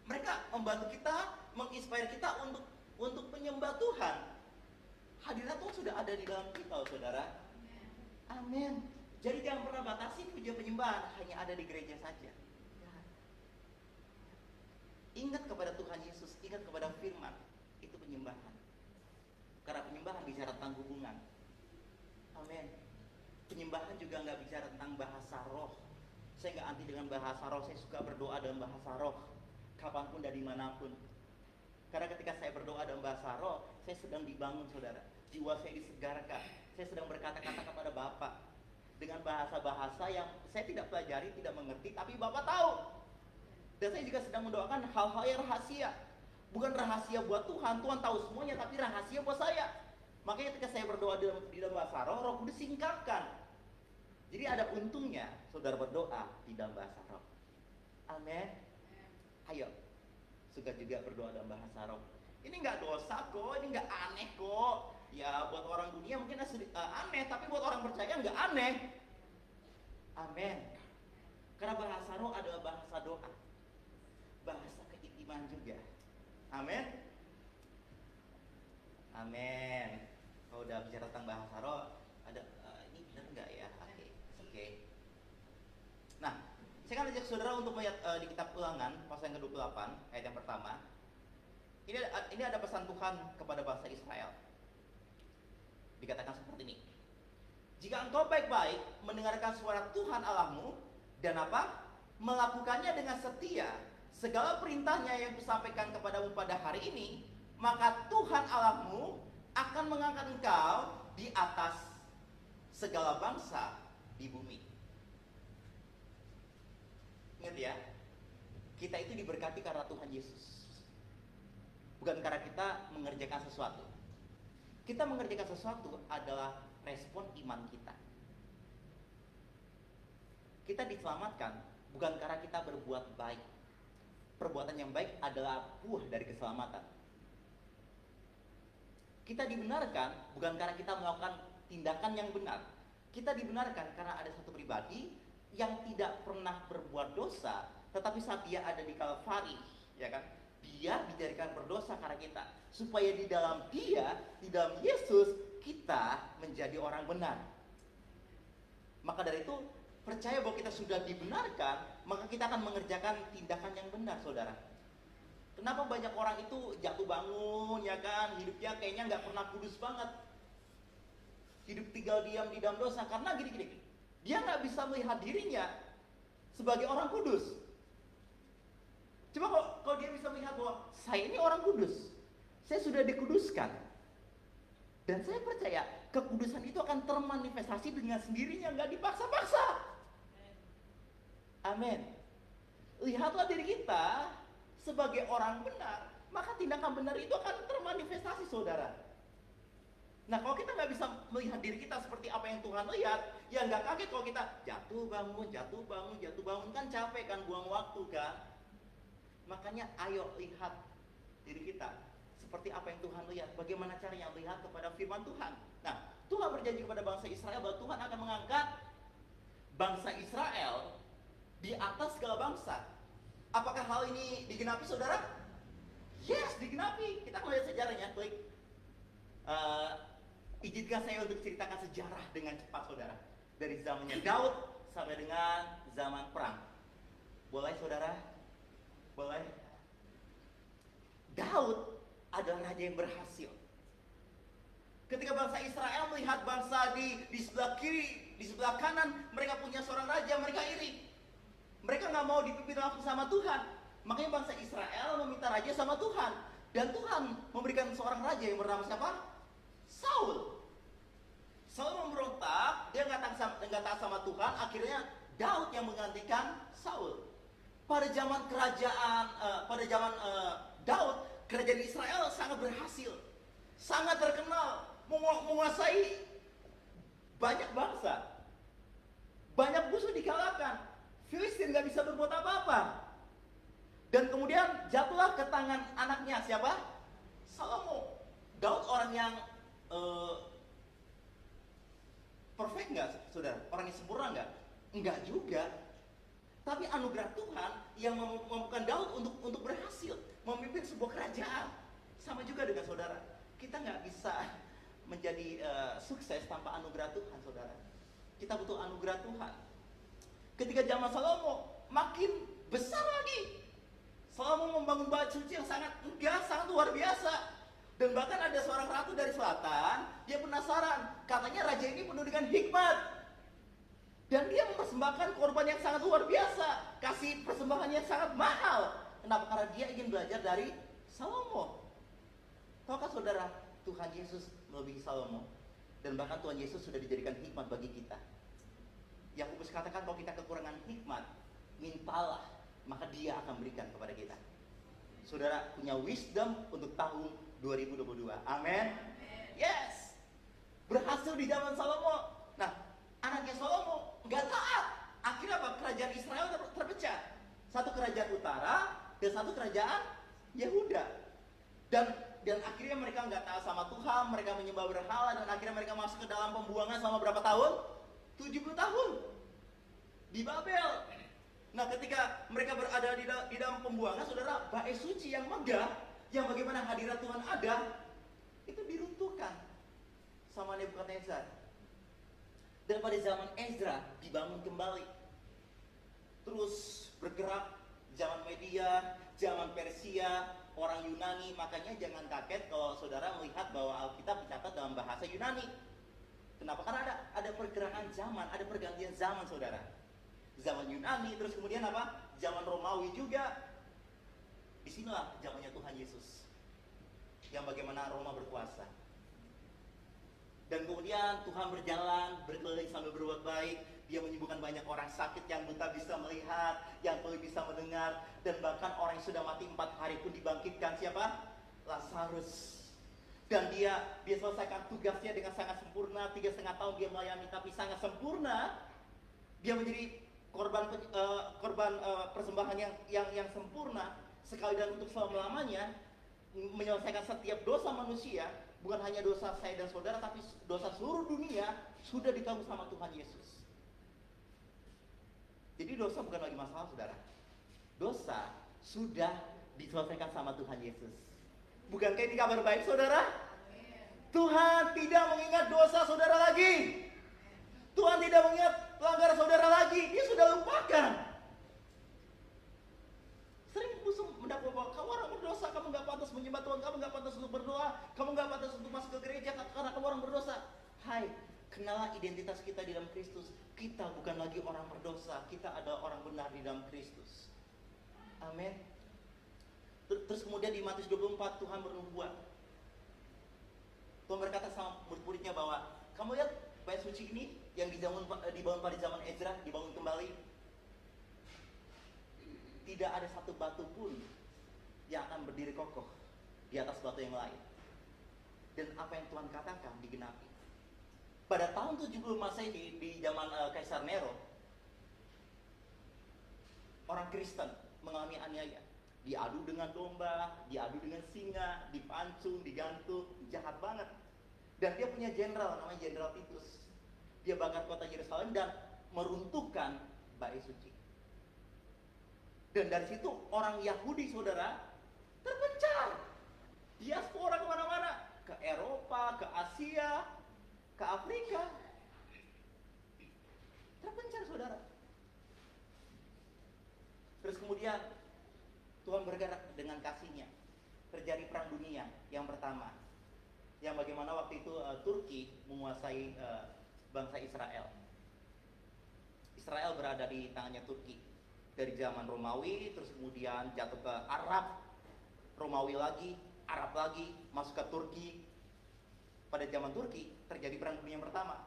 Mereka membantu kita, menginspire kita untuk untuk penyembah Tuhan. Hadirat Tuhan sudah ada di dalam kita, saudara. Amin. Jadi jangan pernah batasi puja penyembahan hanya ada di gereja saja. Ingat kepada Tuhan Yesus, ingat kepada firman, itu penyembahan. Karena penyembahan bicara tentang hubungan. Amin. Penyembahan juga nggak bicara tentang bahasa roh. Saya nggak anti dengan bahasa roh, saya suka berdoa dalam bahasa roh. Kapan pun dan di mana pun. Karena ketika saya berdoa dalam bahasa roh, saya sedang dibangun saudara. Jiwa saya disegarkan. Saya sedang berkata-kata kepada Bapak. Dengan bahasa-bahasa yang saya tidak pelajari, tidak mengerti, tapi Bapak tahu. Dan saya juga sedang mendoakan hal-hal yang rahasia. Bukan rahasia buat Tuhan, Tuhan tahu semuanya, tapi rahasia buat saya. Makanya ketika saya berdoa di dalam, di bahasa roh, roh kudus singkapkan. Jadi ada untungnya saudara berdoa di dalam bahasa roh. Amin. Ayo, suka juga berdoa dalam bahasa roh. Ini nggak dosa kok, ini nggak aneh kok. Ya buat orang dunia mungkin uh, aneh, tapi buat orang percaya nggak aneh. Amin. Karena bahasa roh adalah bahasa doa bahasa keintiman juga. Amin. Amin. Kalau udah bicara tentang bahasa roh, ada uh, ini benar nggak ya? Oke, okay. Okay. Nah, saya akan ajak saudara untuk melihat uh, di kitab Ulangan pasal yang ke-28 ayat yang pertama. Ini ada, ini ada pesan Tuhan kepada bangsa Israel. Dikatakan seperti ini. Jika engkau baik-baik mendengarkan suara Tuhan Allahmu dan apa? Melakukannya dengan setia segala perintahnya yang kusampaikan kepadamu pada hari ini, maka Tuhan Allahmu akan mengangkat engkau di atas segala bangsa di bumi. Ingat ya, kita itu diberkati karena Tuhan Yesus. Bukan karena kita mengerjakan sesuatu. Kita mengerjakan sesuatu adalah respon iman kita. Kita diselamatkan bukan karena kita berbuat baik, perbuatan yang baik adalah buah dari keselamatan. Kita dibenarkan bukan karena kita melakukan tindakan yang benar. Kita dibenarkan karena ada satu pribadi yang tidak pernah berbuat dosa, tetapi saat dia ada di Kalvari, ya kan? Dia dijadikan berdosa karena kita, supaya di dalam dia, di dalam Yesus, kita menjadi orang benar. Maka dari itu, percaya bahwa kita sudah dibenarkan, maka kita akan mengerjakan tindakan yang benar, saudara. Kenapa banyak orang itu jatuh bangun, ya kan, hidupnya kayaknya nggak pernah kudus banget. Hidup tinggal diam di dalam dosa, karena gini-gini. Dia nggak bisa melihat dirinya sebagai orang kudus. Coba kalau, kalau dia bisa melihat bahwa saya ini orang kudus, saya sudah dikuduskan. Dan saya percaya kekudusan itu akan termanifestasi dengan sendirinya, nggak dipaksa-paksa. Amin. Lihatlah diri kita sebagai orang benar, maka tindakan benar itu akan termanifestasi saudara. Nah kalau kita nggak bisa melihat diri kita seperti apa yang Tuhan lihat, ya nggak kaget kalau kita jatuh bangun, jatuh bangun, jatuh bangun kan capek kan buang waktu kan. Makanya ayo lihat diri kita seperti apa yang Tuhan lihat. Bagaimana caranya lihat kepada firman Tuhan. Nah Tuhan berjanji kepada bangsa Israel bahwa Tuhan akan mengangkat bangsa Israel di atas segala bangsa. Apakah hal ini digenapi saudara? Yes, digenapi. Kita melihat sejarahnya, klik. Uh, izinkan saya untuk ceritakan sejarah dengan cepat saudara. Dari zamannya Daud sampai dengan zaman perang. Boleh saudara? Boleh? Daud adalah raja yang berhasil. Ketika bangsa Israel melihat bangsa di, di sebelah kiri, di sebelah kanan, mereka punya seorang raja, mereka iri. Mereka mau dipimpin langsung sama Tuhan. Makanya bangsa Israel meminta raja sama Tuhan. Dan Tuhan memberikan seorang raja yang bernama siapa? Saul. Saul memberontak, dia nggak nggak taat sama Tuhan, akhirnya Daud yang menggantikan Saul. Pada zaman kerajaan, uh, pada zaman uh, Daud, kerajaan Israel sangat berhasil, sangat terkenal, menguasai banyak bangsa, banyak musuh dikalahkan. Filistin nggak bisa berbuat apa-apa. Dan kemudian jatuhlah ke tangan anaknya siapa? Salomo. Daud orang yang uh, perfect nggak, saudara? Orang yang sempurna nggak? Enggak juga. Tapi anugerah Tuhan yang memampukan Daud untuk untuk berhasil memimpin sebuah kerajaan. Sama juga dengan saudara. Kita nggak bisa menjadi uh, sukses tanpa anugerah Tuhan, saudara. Kita butuh anugerah Tuhan. Ketika zaman Salomo makin besar lagi Salomo membangun bait suci yang sangat enggak, sangat luar biasa. Dan bahkan ada seorang ratu dari selatan, dia penasaran, katanya raja ini penuh dengan hikmat. Dan dia mempersembahkan korban yang sangat luar biasa, kasih persembahan yang sangat mahal. Kenapa? Karena dia ingin belajar dari Salomo. Tahukah saudara, Tuhan Yesus melebihi Salomo. Dan bahkan Tuhan Yesus sudah dijadikan hikmat bagi kita. Yakobus katakan kalau kita kekurangan hikmat, mintalah maka dia akan berikan kepada kita. Saudara punya wisdom untuk tahun 2022. Amin. Yes. Berhasil di zaman Salomo. Nggak taat. Akhirnya apa? Kerajaan Israel ter terpecah. Satu kerajaan utara dan satu kerajaan Yehuda. Dan dan akhirnya mereka nggak taat sama Tuhan, mereka menyembah berhala dan akhirnya mereka masuk ke dalam pembuangan selama berapa tahun? 70 tahun. Di Babel. Nah ketika mereka berada di, di dalam pembuangan, saudara, bait suci yang megah, yang bagaimana hadirat Tuhan ada, itu diruntuhkan sama Nebukadnezar. Dan pada zaman Ezra dibangun kembali. Terus bergerak zaman media, zaman Persia, orang Yunani, makanya jangan kaget kalau saudara melihat bahwa Alkitab dicatat dalam bahasa Yunani. Kenapa? Karena ada ada pergerakan zaman, ada pergantian zaman, saudara zaman Yunani, terus kemudian apa? Zaman Romawi juga. Di sinilah zamannya Tuhan Yesus. Yang bagaimana Roma berkuasa. Dan kemudian Tuhan berjalan, berkeliling sambil berbuat baik. Dia menyembuhkan banyak orang sakit yang buta bisa melihat, yang tuli bisa mendengar. Dan bahkan orang yang sudah mati empat hari pun dibangkitkan. Siapa? Lazarus. Dan dia dia selesaikan tugasnya dengan sangat sempurna. Tiga setengah tahun dia melayani, tapi sangat sempurna. Dia menjadi korban uh, korban uh, persembahan yang yang yang sempurna sekali dan untuk selama lamanya menyelesaikan setiap dosa manusia bukan hanya dosa saya dan saudara tapi dosa seluruh dunia sudah ditanggung sama Tuhan Yesus. Jadi dosa bukan lagi masalah saudara. Dosa sudah diselesaikan sama Tuhan Yesus. Bukan kayak ini kabar baik saudara? Tuhan tidak mengingat dosa saudara lagi. Tuhan tidak mengingat pelanggaran saudara lagi, dia sudah lupakan. Sering musuh mendakwa bahwa kamu orang berdosa, kamu nggak pantas menyembah Tuhan, kamu nggak pantas untuk berdoa, kamu nggak pantas untuk masuk ke gereja karena kamu orang berdosa. Hai, kenalah identitas kita di dalam Kristus. Kita bukan lagi orang berdosa, kita adalah orang benar di dalam Kristus. Amin. Terus kemudian di Matius 24 Tuhan bernubuat. Tuhan berkata sama murid-muridnya bahwa kamu lihat bait suci ini yang dibangun eh, dibangun pada zaman Ezra dibangun kembali tidak ada satu batu pun yang akan berdiri kokoh di atas batu yang lain dan apa yang Tuhan katakan digenapi pada tahun 70 Masehi di, zaman uh, Kaisar Nero orang Kristen mengalami aniaya diadu dengan domba, diadu dengan singa, dipancung, digantung, jahat banget. Dan dia punya jenderal namanya Jenderal Titus dia bakar kota Yerusalem dan meruntuhkan bait suci. Dan dari situ orang Yahudi saudara terpencar. Diaspora ke mana-mana. Ke Eropa, ke Asia, ke Afrika. Terpencar saudara. Terus kemudian Tuhan bergerak dengan kasihnya. Terjadi perang dunia yang pertama. Yang bagaimana waktu itu uh, Turki menguasai uh, bangsa Israel. Israel berada di tangannya Turki. dari zaman Romawi, terus kemudian jatuh ke Arab, Romawi lagi, Arab lagi, masuk ke Turki. Pada zaman Turki terjadi perang dunia pertama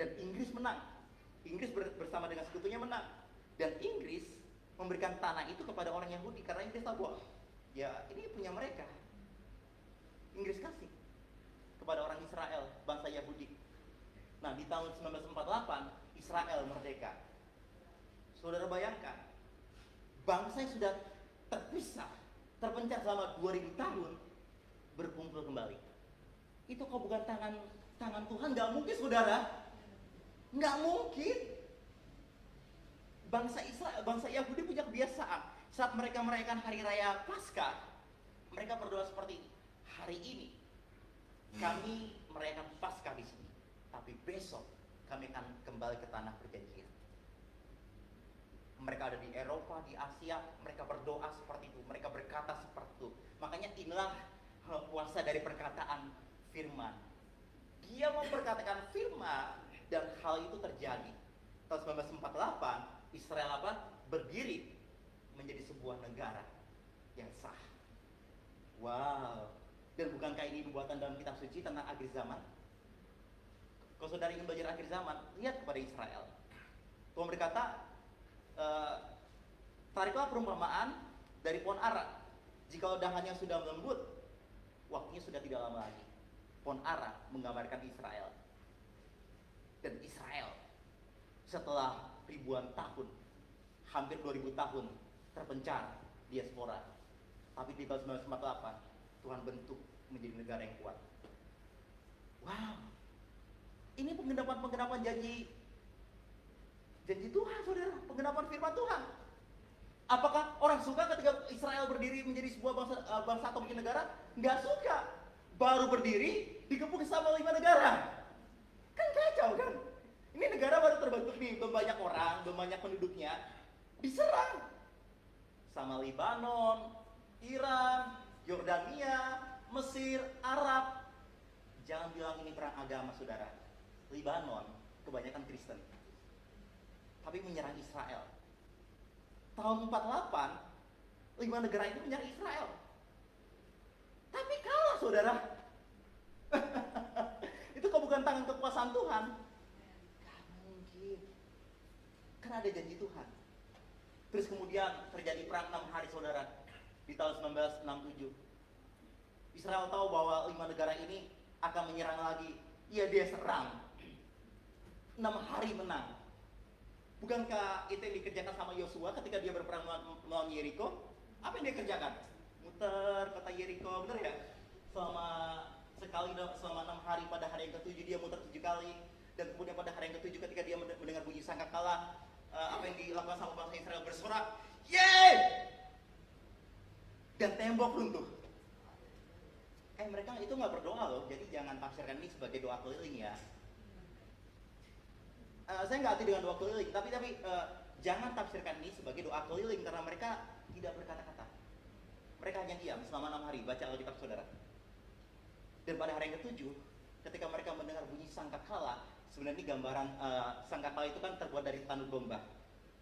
dan Inggris menang. Inggris bersama dengan sekutunya menang dan Inggris memberikan tanah itu kepada orang Yahudi karena Inggris tahu bahwa ya ini punya mereka. Inggris kasih kepada orang Israel, bangsa Yahudi. Nah, di tahun 1948 Israel merdeka. Saudara bayangkan, bangsa yang sudah terpisah, terpencar selama 2000 tahun berkumpul kembali. Itu kok bukan tangan tangan Tuhan? Gak mungkin, saudara. Nggak mungkin. Bangsa Israel, bangsa Yahudi punya kebiasaan saat mereka merayakan hari raya Paskah, mereka berdoa seperti ini. Hari ini kami merayakan Paskah di sini, tapi besok kami akan kembali ke tanah perjanjian. Mereka ada di Eropa, di Asia, mereka berdoa seperti itu, mereka berkata seperti itu. Makanya inilah puasa dari perkataan firman. Dia memperkatakan firman dan hal itu terjadi. Tahun 1948 Israel apa? Berdiri menjadi sebuah negara yang sah. Wow. Dan bukankah ini dibuatan dalam kitab suci tentang akhir zaman? Kalau saudara ingin belajar akhir zaman, lihat kepada Israel. Tuhan berkata, e, tariklah perumpamaan dari pohon ara. Jika dahannya sudah melembut, waktunya sudah tidak lama lagi. Pohon ara menggambarkan Israel dan Israel setelah ribuan tahun, hampir 2000 tahun terpencar diaspora. Tapi di tahun 1948 Tuhan bentuk menjadi negara yang kuat. Wow. Ini penggenapan-penggenapan janji janji Tuhan, Saudara, penggenapan firman Tuhan. Apakah orang suka ketika Israel berdiri menjadi sebuah bangsa, eh, bangsa atau mungkin negara? Nggak suka. Baru berdiri, dikepung sama lima negara. Kan kacau kan? Ini negara baru terbentuk nih, belum banyak orang, belum banyak penduduknya, diserang sama Libanon, Iran, Yordania, Mesir, Arab. Jangan bilang ini perang agama, saudara. Libanon kebanyakan Kristen, tapi menyerang Israel. Tahun 48, lima negara itu menyerang Israel. Tapi kalah, saudara. itu kok bukan tangan kekuasaan Tuhan? Gak mungkin. Karena ada janji Tuhan. Terus kemudian terjadi perang enam hari saudara di tahun 1967. Israel tahu bahwa lima negara ini akan menyerang lagi. Iya dia serang. Enam hari menang. Bukankah itu yang dikerjakan sama Yosua ketika dia berperang melawan Yeriko? Apa yang dia kerjakan? Muter kota Yeriko, bener ya? Selama sekali selama enam hari pada hari yang ketujuh dia muter tujuh kali dan kemudian pada hari yang ketujuh ketika dia mendengar bunyi sangkakala uh, apa yang dilakukan sama bangsa Israel bersorak yeay dan tembok runtuh eh mereka itu nggak berdoa loh jadi jangan tafsirkan ini sebagai doa keliling ya uh, saya nggak arti dengan doa keliling tapi tapi uh, jangan tafsirkan ini sebagai doa keliling karena mereka tidak berkata-kata mereka hanya diam selama enam hari baca Alkitab saudara dan pada hari yang ketujuh, ketika mereka mendengar bunyi sangkakala, sebenarnya gambaran uh, sangkakala itu kan terbuat dari tanduk domba.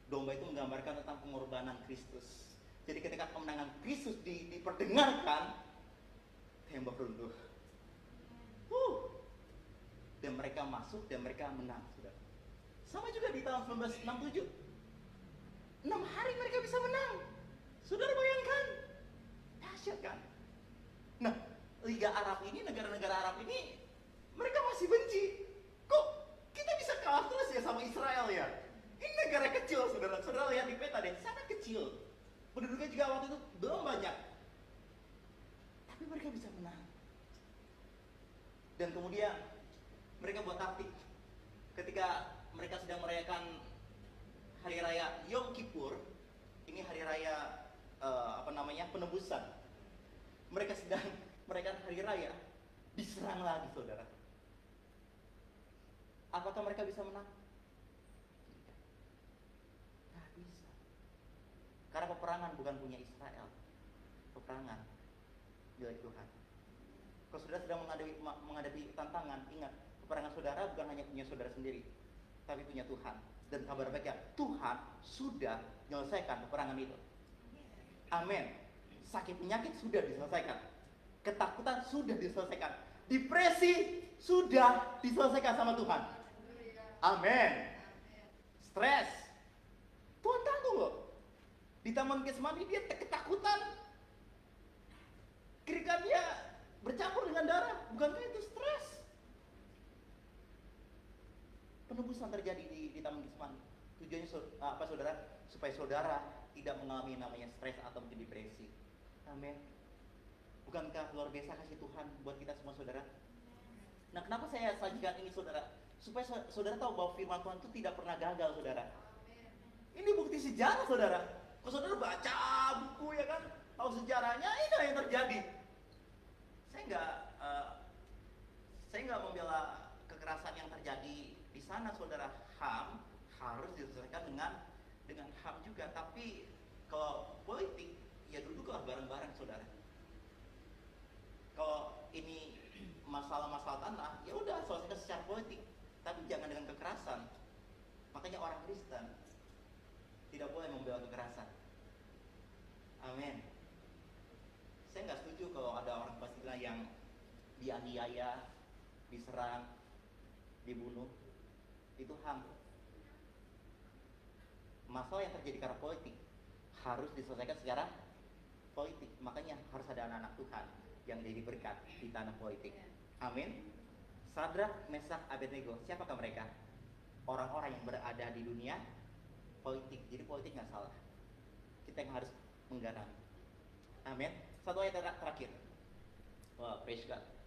Domba itu menggambarkan tentang pengorbanan Kristus. Jadi ketika kemenangan Kristus di, diperdengarkan, tembok runtuh. Uh. Dan mereka masuk dan mereka menang. Sama juga di tahun 1967. Enam hari mereka bisa menang. Saudara bayangkan. Dahsyat kan? Nah, Liga Arab ini, negara-negara Arab ini, mereka masih benci. Kok kita bisa kalah terus ya sama Israel ya? Ini negara kecil, saudara. Saudara lihat di peta deh, sangat kecil. Penduduknya juga waktu itu belum banyak. Tapi mereka bisa menang. Dan kemudian mereka buat taktik. Ketika mereka sedang merayakan hari raya Yom Kippur, ini hari raya uh, apa namanya penebusan. Mereka sedang mereka hari raya diserang lagi saudara. Apakah mereka bisa menang? Tidak bisa. Karena peperangan bukan punya Israel. Peperangan milik Tuhan. Kalau saudara sedang menghadapi, menghadapi tantangan, ingat, peperangan saudara bukan hanya punya saudara sendiri, tapi punya Tuhan. Dan kabar baiknya, Tuhan sudah menyelesaikan peperangan itu. Amin. Sakit penyakit sudah diselesaikan. Ketakutan sudah diselesaikan. Depresi sudah diselesaikan sama Tuhan. Amin. Stres. Tuhan tanggung loh. Di Taman Getsemani dia ketakutan. Ketika dia bercampur dengan darah, bukankah itu stres? Penebusan terjadi di, di Taman Getsemani. Tujuannya apa saudara? Supaya saudara tidak mengalami namanya stres atau mungkin depresi. Amin. Bukankah luar biasa kasih Tuhan buat kita semua saudara? Nah kenapa saya sajikan ini saudara? Supaya saudara tahu bahwa firman Tuhan itu tidak pernah gagal saudara. Ini bukti sejarah saudara. Kalau saudara baca buku ya kan, tahu sejarahnya ini yang terjadi. Saya nggak, uh, saya nggak membela kekerasan yang terjadi di sana saudara. HAM harus diselesaikan dengan dengan HAM juga. Tapi kalau politik ya duduklah bareng-bareng saudara. Kalau ini masalah-masalah tanah ya udah selesaikan secara politik. Tapi jangan dengan kekerasan. Makanya orang Kristen tidak boleh membela kekerasan. Amin. Saya nggak setuju kalau ada orang Palestina yang dianiaya diserang dibunuh itu ham masalah yang terjadi karena politik harus diselesaikan secara politik makanya harus ada anak-anak Tuhan yang jadi berkat di tanah politik. Amin. Sadrak, Mesak, Abednego, siapakah mereka? Orang-orang yang berada di dunia politik. Jadi politik nggak salah. Kita yang harus menggarap. Amin. Satu ayat terakhir. Wah, wow, praise God.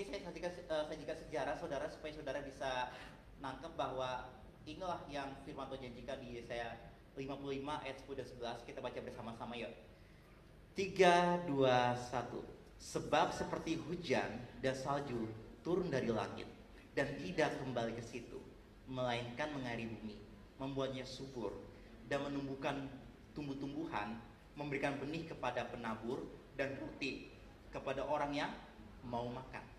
Ini saya sajikan, uh, sajikan sejarah saudara supaya saudara bisa nangkep bahwa inilah yang firman Tuhan janjikan di Yesaya 55 ayat 10 dan 11 kita baca bersama-sama yuk. 3, 2, 1 Sebab seperti hujan dan salju turun dari langit dan tidak kembali ke situ, melainkan mengairi bumi, membuatnya subur dan menumbuhkan tumbuh-tumbuhan, memberikan benih kepada penabur dan roti kepada orang yang mau makan.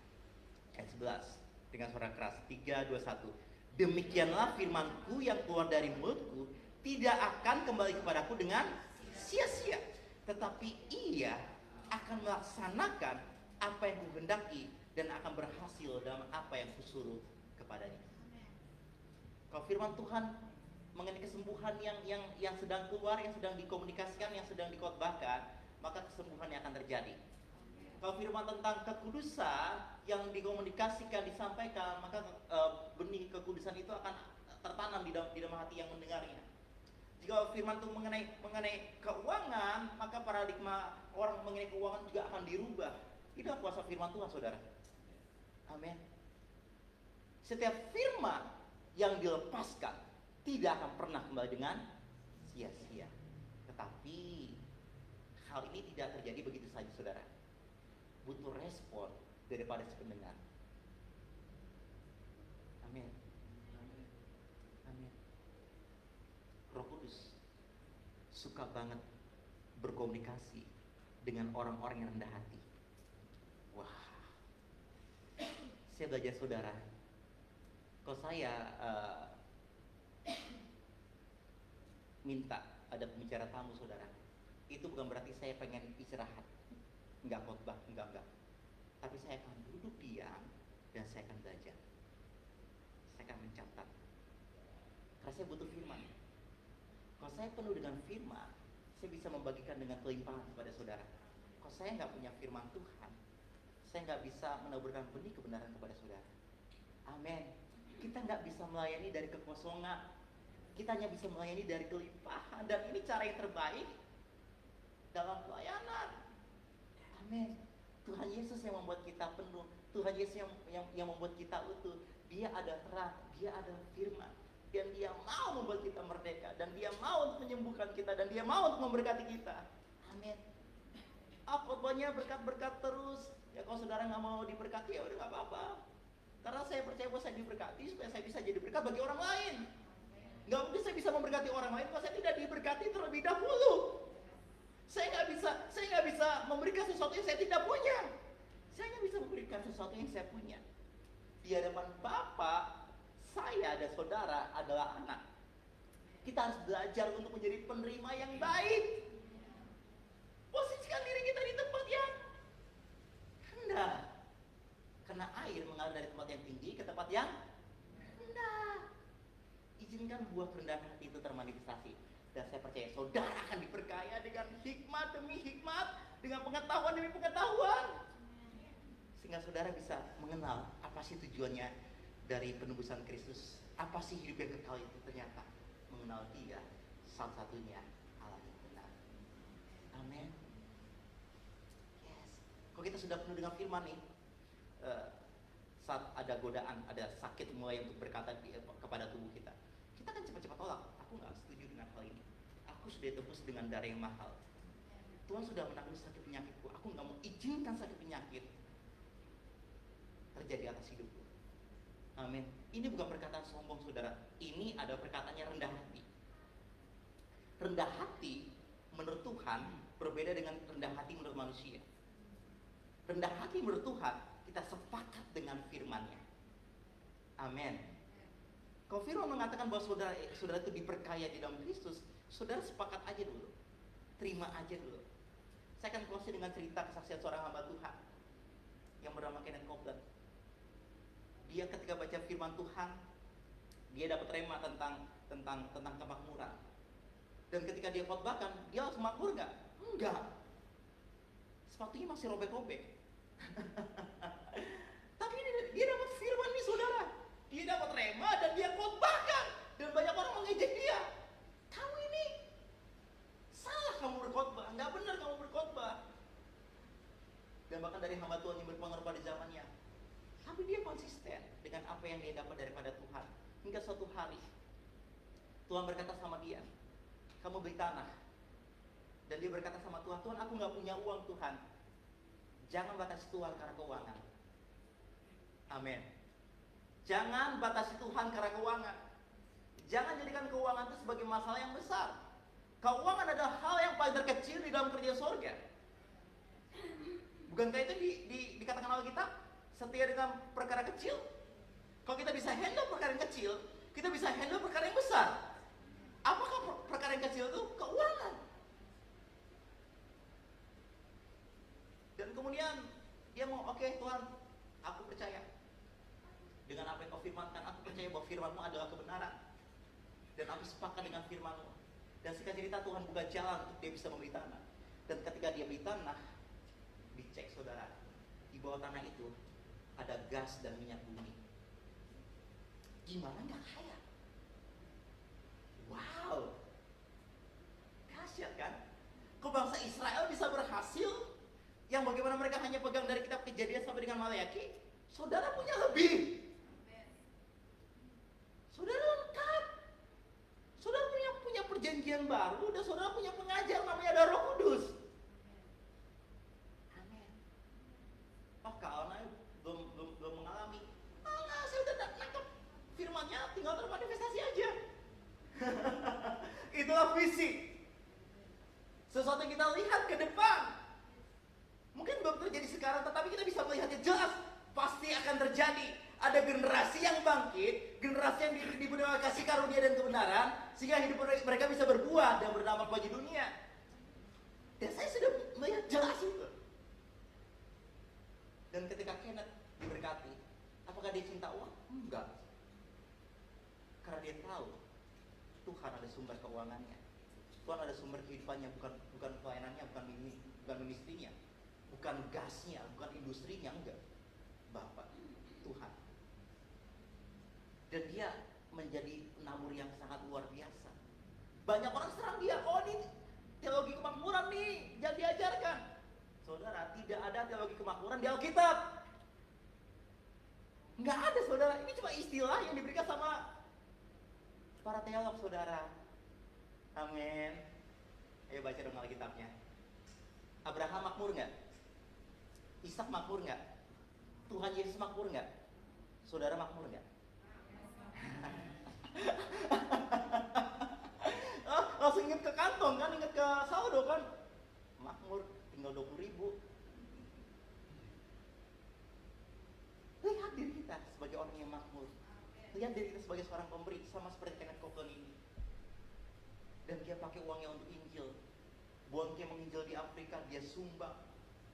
Ayat 11 dengan suara keras 3, 2, 1 Demikianlah firmanku yang keluar dari mulutku tidak akan kembali kepadaku dengan sia-sia tetapi ia akan melaksanakan apa yang kuhendaki dan akan berhasil dalam apa yang kusuruh kepadanya. Kalau firman Tuhan mengenai kesembuhan yang yang yang sedang keluar, yang sedang dikomunikasikan, yang sedang dikotbahkan, maka kesembuhan yang akan terjadi. Kalau firman tentang kekudusan yang dikomunikasikan, disampaikan, maka e, benih kekudusan itu akan tertanam di dalam, di dalam hati yang mendengarnya. Jika firman Tuhan mengenai mengenai keuangan, maka paradigma orang mengenai keuangan juga akan dirubah. Itu kuasa firman Tuhan, saudara. Amin. Setiap firman yang dilepaskan tidak akan pernah kembali dengan sia-sia. Tetapi hal ini tidak terjadi begitu saja, saudara. Butuh respon daripada si pendengar. Amin. Roh Kudus suka banget berkomunikasi dengan orang-orang yang rendah hati. Wah, saya belajar saudara. Kalau saya uh, minta ada pembicara tamu saudara, itu bukan berarti saya pengen istirahat, nggak khotbah, enggak enggak. Tapi saya akan duduk diam dan saya akan belajar. Saya akan mencatat. Karena saya butuh firman kalau saya penuh dengan firman, saya bisa membagikan dengan kelimpahan kepada saudara. Kalau saya nggak punya firman Tuhan, saya nggak bisa menaburkan benih kebenaran kepada saudara. Amin. Kita nggak bisa melayani dari kekosongan. Kita hanya bisa melayani dari kelimpahan. Dan ini cara yang terbaik dalam pelayanan. Amin. Tuhan Yesus yang membuat kita penuh. Tuhan Yesus yang, yang, yang membuat kita utuh. Dia ada terang. Dia ada firman. Dan dia mau membuat kita merdeka. Dan dia mau untuk menyembuhkan kita. Dan dia mau untuk memberkati kita. Amin apa banyak berkat-berkat terus. Ya kalau saudara nggak mau diberkati ya udah nggak apa-apa. Karena saya percaya bahwa saya diberkati supaya saya bisa jadi berkat bagi orang lain. Nggak mungkin saya bisa memberkati orang lain kalau saya tidak diberkati terlebih dahulu saya nggak bisa saya nggak bisa memberikan sesuatu yang saya tidak punya saya hanya bisa memberikan sesuatu yang saya punya di hadapan Bapak saya dan saudara adalah anak. Kita harus belajar untuk menjadi penerima yang baik. Posisikan diri kita di tempat yang rendah. Karena air mengalir dari tempat yang tinggi ke tempat yang rendah. Izinkan buah kerendahan hati itu termanifestasi. Dan saya percaya saudara akan diperkaya dengan hikmat demi hikmat, dengan pengetahuan demi pengetahuan. Sehingga saudara bisa mengenal apa sih tujuannya dari penebusan Kristus. Apa sih hidup yang kekal itu ternyata mengenal dia satu-satunya Allah yang benar. Amin. Yes. Kalau kita sudah penuh dengan firman nih, uh, saat ada godaan, ada sakit mulai untuk berkata di, kepada tubuh kita, kita kan cepat-cepat tolak. Aku nggak setuju dengan hal ini. Aku sudah tebus dengan darah yang mahal. Tuhan sudah menanggung sakit penyakitku. Aku nggak mau izinkan sakit penyakit terjadi atas hidupku. Amin. Ini bukan perkataan sombong saudara. Ini adalah perkataannya rendah hati. Rendah hati menurut Tuhan berbeda dengan rendah hati menurut manusia. Rendah hati menurut Tuhan kita sepakat dengan firman-Nya. Amin. Kalau firman mengatakan bahwa saudara saudara itu diperkaya di dalam Kristus, saudara sepakat aja dulu. Terima aja dulu. Saya akan close dengan cerita kesaksian seorang hamba Tuhan yang bernama Kenneth Copeland. Dia ketika baca firman Tuhan dia dapat rema tentang tentang tentang kemakmuran. Dan ketika dia khotbahkan dia harus makmur nggak? Enggak sepatunya masih robek-robek. Tapi dia, dia dapat firman nih saudara. Dia dapat rema dan dia khotbahkan. Dan banyak orang mengejek dia kamu berkhotbah nggak benar kamu berkhotbah dan bahkan dari hamba Tuhan yang berpengaruh pada zamannya tapi dia konsisten dengan apa yang dia dapat daripada Tuhan. Hingga suatu hari Tuhan berkata sama dia, kamu beli tanah. Dan dia berkata sama Tuhan, Tuhan aku nggak punya uang Tuhan. Jangan batasi Tuhan karena keuangan. Amin. Jangan batasi Tuhan karena keuangan. Jangan jadikan keuangan itu sebagai masalah yang besar. Keuangan adalah hal yang paling terkecil di dalam kerja sorga. Bukankah itu di, di, dikatakan oleh kita? setia dengan perkara kecil. Kalau kita bisa handle perkara yang kecil, kita bisa handle perkara yang besar. Apakah perkara yang kecil itu keuangan? Dan kemudian dia mau, oke okay, Tuhan, aku percaya dengan apa yang kau firmankan, aku percaya bahwa firmanmu adalah kebenaran. Dan aku sepakat dengan firmanmu. Dan singkat cerita Tuhan buka jalan untuk dia bisa membeli tanah. Dan ketika dia beli tanah, dicek saudara, di bawah tanah itu ada gas dan minyak bumi. Gimana nggak kaya? Wow, dahsyat kan? Kok bangsa Israel bisa berhasil? Yang bagaimana mereka hanya pegang dari kitab kejadian sampai dengan Malayaki? Saudara punya lebih. Saudara lengkap. Saudara punya punya perjanjian baru dan saudara punya pengajar namanya ada Roh Kudus. Amin. Oh, kalau belum belum belum mengalami. Alah, saya udah nangkep firmannya, tinggal termanifestasi aja. Itulah visi. Sesuatu yang kita lihat ke depan. Mungkin belum terjadi sekarang, tetapi kita bisa melihatnya jelas. Pasti akan terjadi. Ada generasi yang bangkit, generasi yang diberi kasih karunia dan kebenaran, sehingga hidup mereka bisa berbuah dan berdampak bagi dunia. Dan saya sudah melihat jelas itu. Dan ketika Kenneth diberkati, apakah dia cinta uang? Enggak. Karena dia tahu Tuhan ada sumber keuangannya. Tuhan ada sumber kehidupannya, bukan bukan pelayanannya, bukan mini, bukan ministrinya, bukan gasnya, bukan industrinya, enggak. Bapak, Tuhan. Dan dia menjadi penabur yang sangat luar biasa. Banyak orang serang dia, oh ini teologi kemakmuran nih, jangan diajarkan. Saudara, tidak ada teologi kemakmuran di Alkitab. Nggak ada saudara, ini cuma istilah yang diberikan sama para teolog saudara. Amin. Ayo baca dong Alkitabnya. Abraham makmur nggak? Ishak makmur nggak? Tuhan Yesus makmur nggak? Saudara makmur nggak? oh, langsung inget ke kantong kan, inget ke saldo kan? Makmur tinggal 20 ribu lihat diri kita sebagai orang yang makmur lihat diri kita sebagai seorang pemberi sama seperti Kenneth Copeland ini pakai uangnya untuk Injil. Bonke menginjil di Afrika, dia sumbang.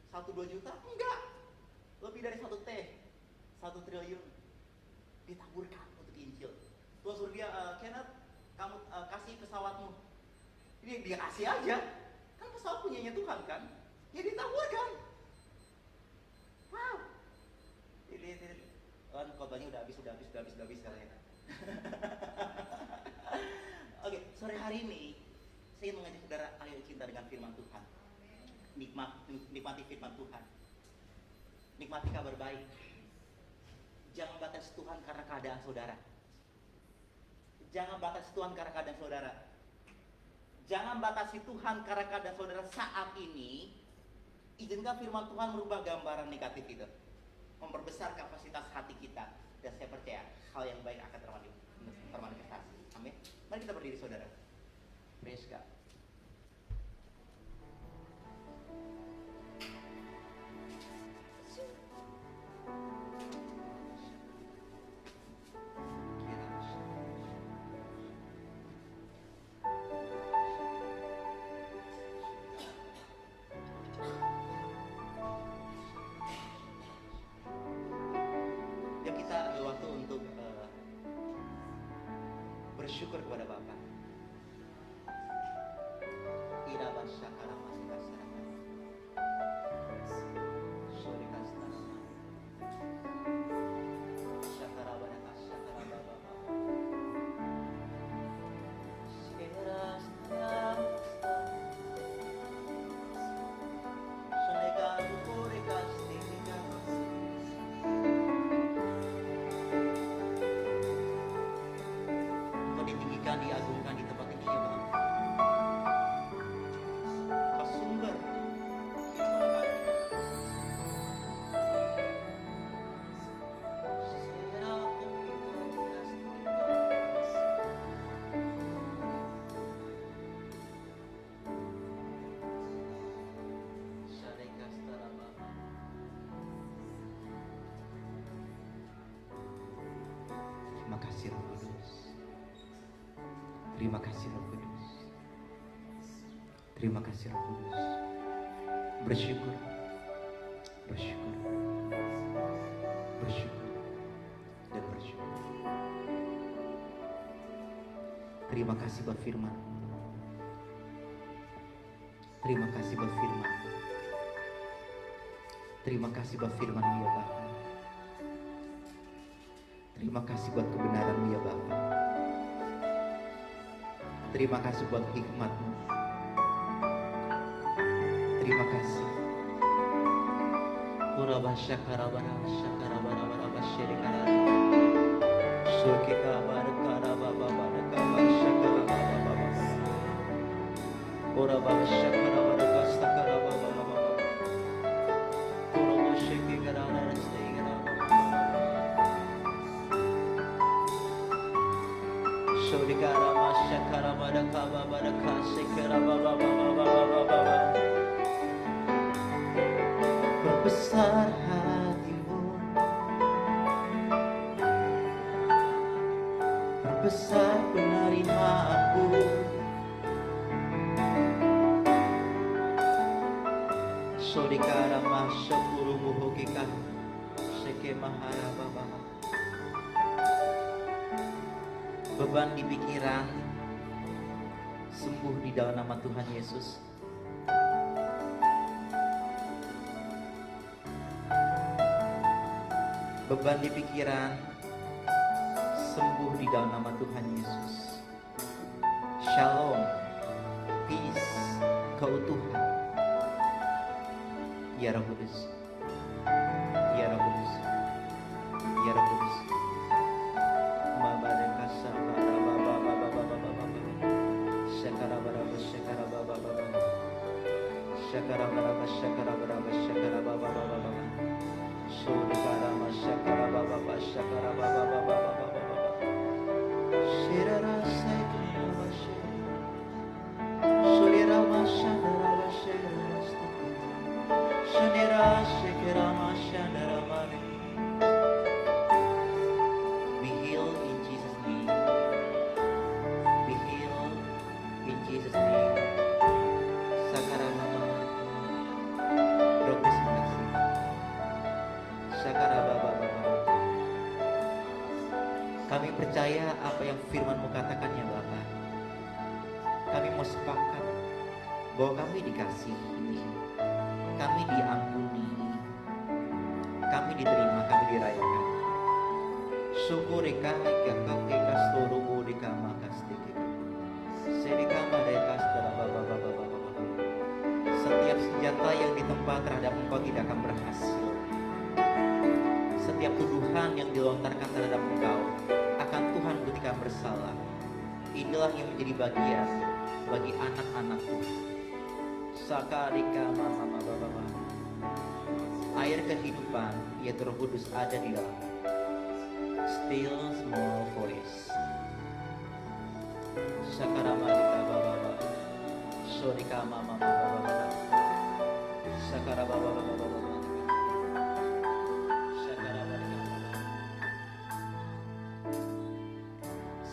Satu dua juta? Enggak. Lebih dari satu T. Satu triliun. Ditaburkan untuk Injil. Tuhan suruh dia, uh, Kenneth, kamu uh, kasih pesawatmu. Ini dia kasih aja. Kan pesawat punyanya Tuhan kan? Ya ditaburkan. Wow. Ini, ini, kan khotbahnya udah habis, udah habis, udah habis, udah habis katanya. Oke, sore hari ini saya mengajak saudara ayo cinta dengan firman Tuhan. Nikmat, nikmati firman Tuhan. Nikmati kabar baik. Jangan batas Tuhan karena keadaan saudara. Jangan batasi Tuhan karena keadaan saudara. Jangan batasi Tuhan karena keadaan saudara saat ini. Izinkan firman Tuhan merubah gambaran negatif itu. Memperbesar kapasitas hati kita. Dan saya percaya hal yang baik akan termanifestasi. Amin. Mari kita berdiri saudara. Praise God. Terima kasih Roh Kudus. Terima kasih Roh Kudus. Bersyukur. Bersyukur. Bersyukur. Dan bersyukur. Terima kasih buat firman. Terima kasih buat firman. Terima kasih buat firman ya Bapak. Terima kasih buat kebenaran ya Bapak. Terima kasih buat hikmatmu. Terima kasih. Barakara baba Berbesar hatimu. Berbesar penerimaanku. Sodikara masyakuru muhukika Seke mahara baba Beban di pikiran Sembuh di dalam nama Tuhan Yesus beban di pikiran sembuh di dalam nama Tuhan Yesus. Shalom, peace, keutuhan. Ya Roh Kudus, Bagian bagi anak-anak Tuhan Sakarika mama mama mama Air kehidupan yaitu roh kudus ada di dalam. Still small voice. Sakaramadika baba baba Sorika mama mama baba Sakara baba baba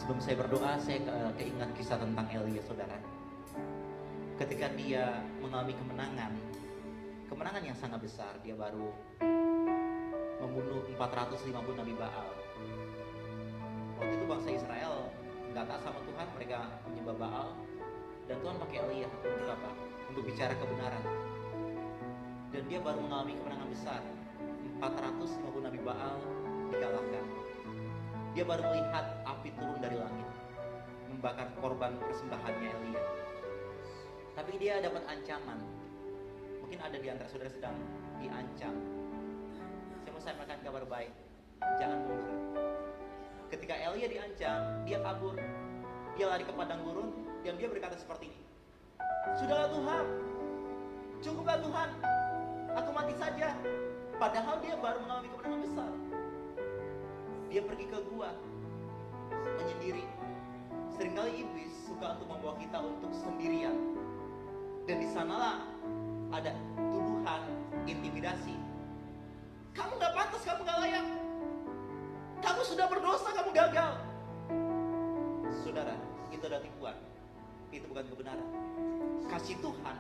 Sebelum saya berdoa, saya keingat kisah tentang Elia, saudara. Ketika dia mengalami kemenangan, kemenangan yang sangat besar, dia baru membunuh 450 Nabi Baal. Waktu itu bangsa Israel nggak taat sama Tuhan, mereka menyembah Baal, dan Tuhan pakai Elia untuk apa? Untuk bicara kebenaran. Dan dia baru mengalami kemenangan besar. 450 Nabi Baal dikalahkan. Dia baru melihat api turun dari langit, membakar korban persembahannya Elia. Tapi dia dapat ancaman. Mungkin ada di antara saudara sedang diancam. Saya mau sampaikan kabar baik. Jangan mundur. Ketika Elia diancam, dia kabur. Dia lari ke padang gurun dan dia berkata seperti ini. Sudahlah Tuhan, cukuplah Tuhan, aku mati saja. Padahal dia baru mengalami kemenangan besar. Dia pergi ke gua, menyendiri. Seringkali iblis suka untuk membawa kita untuk sendirian. Dan di sanalah ada tuduhan, intimidasi. Kamu gak pantas, kamu gak layak. Kamu sudah berdosa, kamu gagal. Saudara, itu adalah tipuan. Itu bukan kebenaran. Kasih Tuhan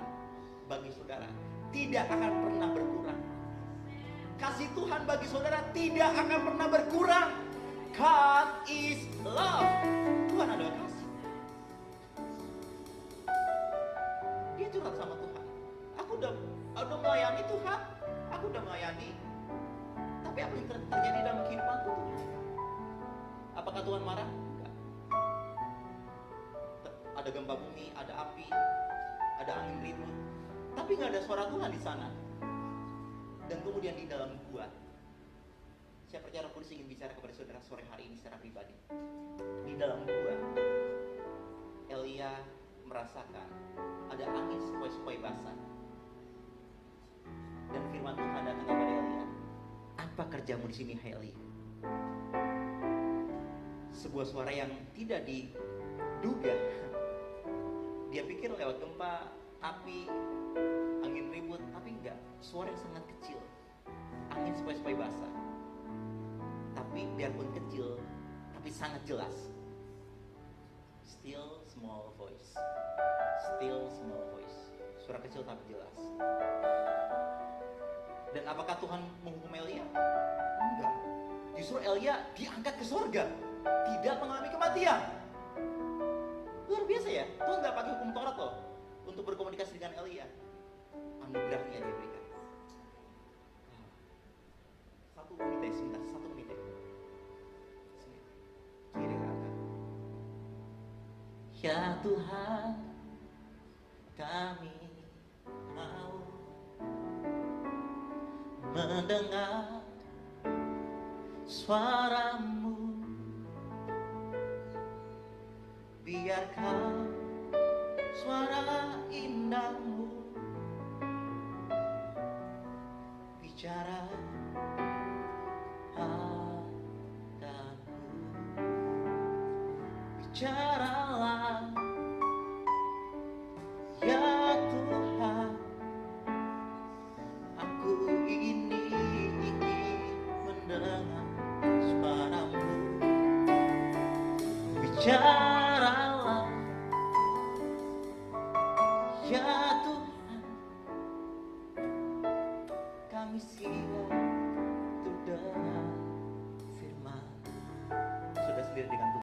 bagi saudara tidak akan pernah berkurang. Kasih Tuhan bagi saudara tidak akan pernah berkurang. God is love. Tuhan adalah kasih. Dia curhat sama Tuhan. Aku udah, udah melayani Tuhan. Aku udah melayani. Tapi apa yang ter terjadi dalam kehidupanku Tuhan? Apakah Tuhan marah? Ada gempa bumi, ada api, ada angin ribut. Tapi nggak ada suara Tuhan di sana. Dan kemudian di dalam gua, saya percaya Roh Kudus ingin bicara kepada saudara sore hari ini secara pribadi. Di dalam gua, Elia merasakan ada angin sepoi-sepoi basah. Dan firman Tuhan datang kepada Elia. Apa kerjamu di sini, hai Elia? Sebuah suara yang tidak diduga. Dia pikir lewat gempa, api, angin ribut, tapi enggak. Suara yang sangat kecil. Angin sepoi-sepoi basah. Tapi biarpun kecil, tapi sangat jelas. Still small voice. Still small voice. Suara kecil tapi jelas. Dan apakah Tuhan menghukum Elia? Enggak. Justru Elia diangkat ke surga. Tidak mengalami kematian. Luar biasa ya. Tuhan nggak pakai hukum Taurat loh untuk berkomunikasi dengan Elia. Anugerahnya dia berikan. Satu menit ya, sebentar. Satu Ya Tuhan, kami mau mendengar suaramu. Biarkan suara indahmu bicara padaku. Bicaralah child.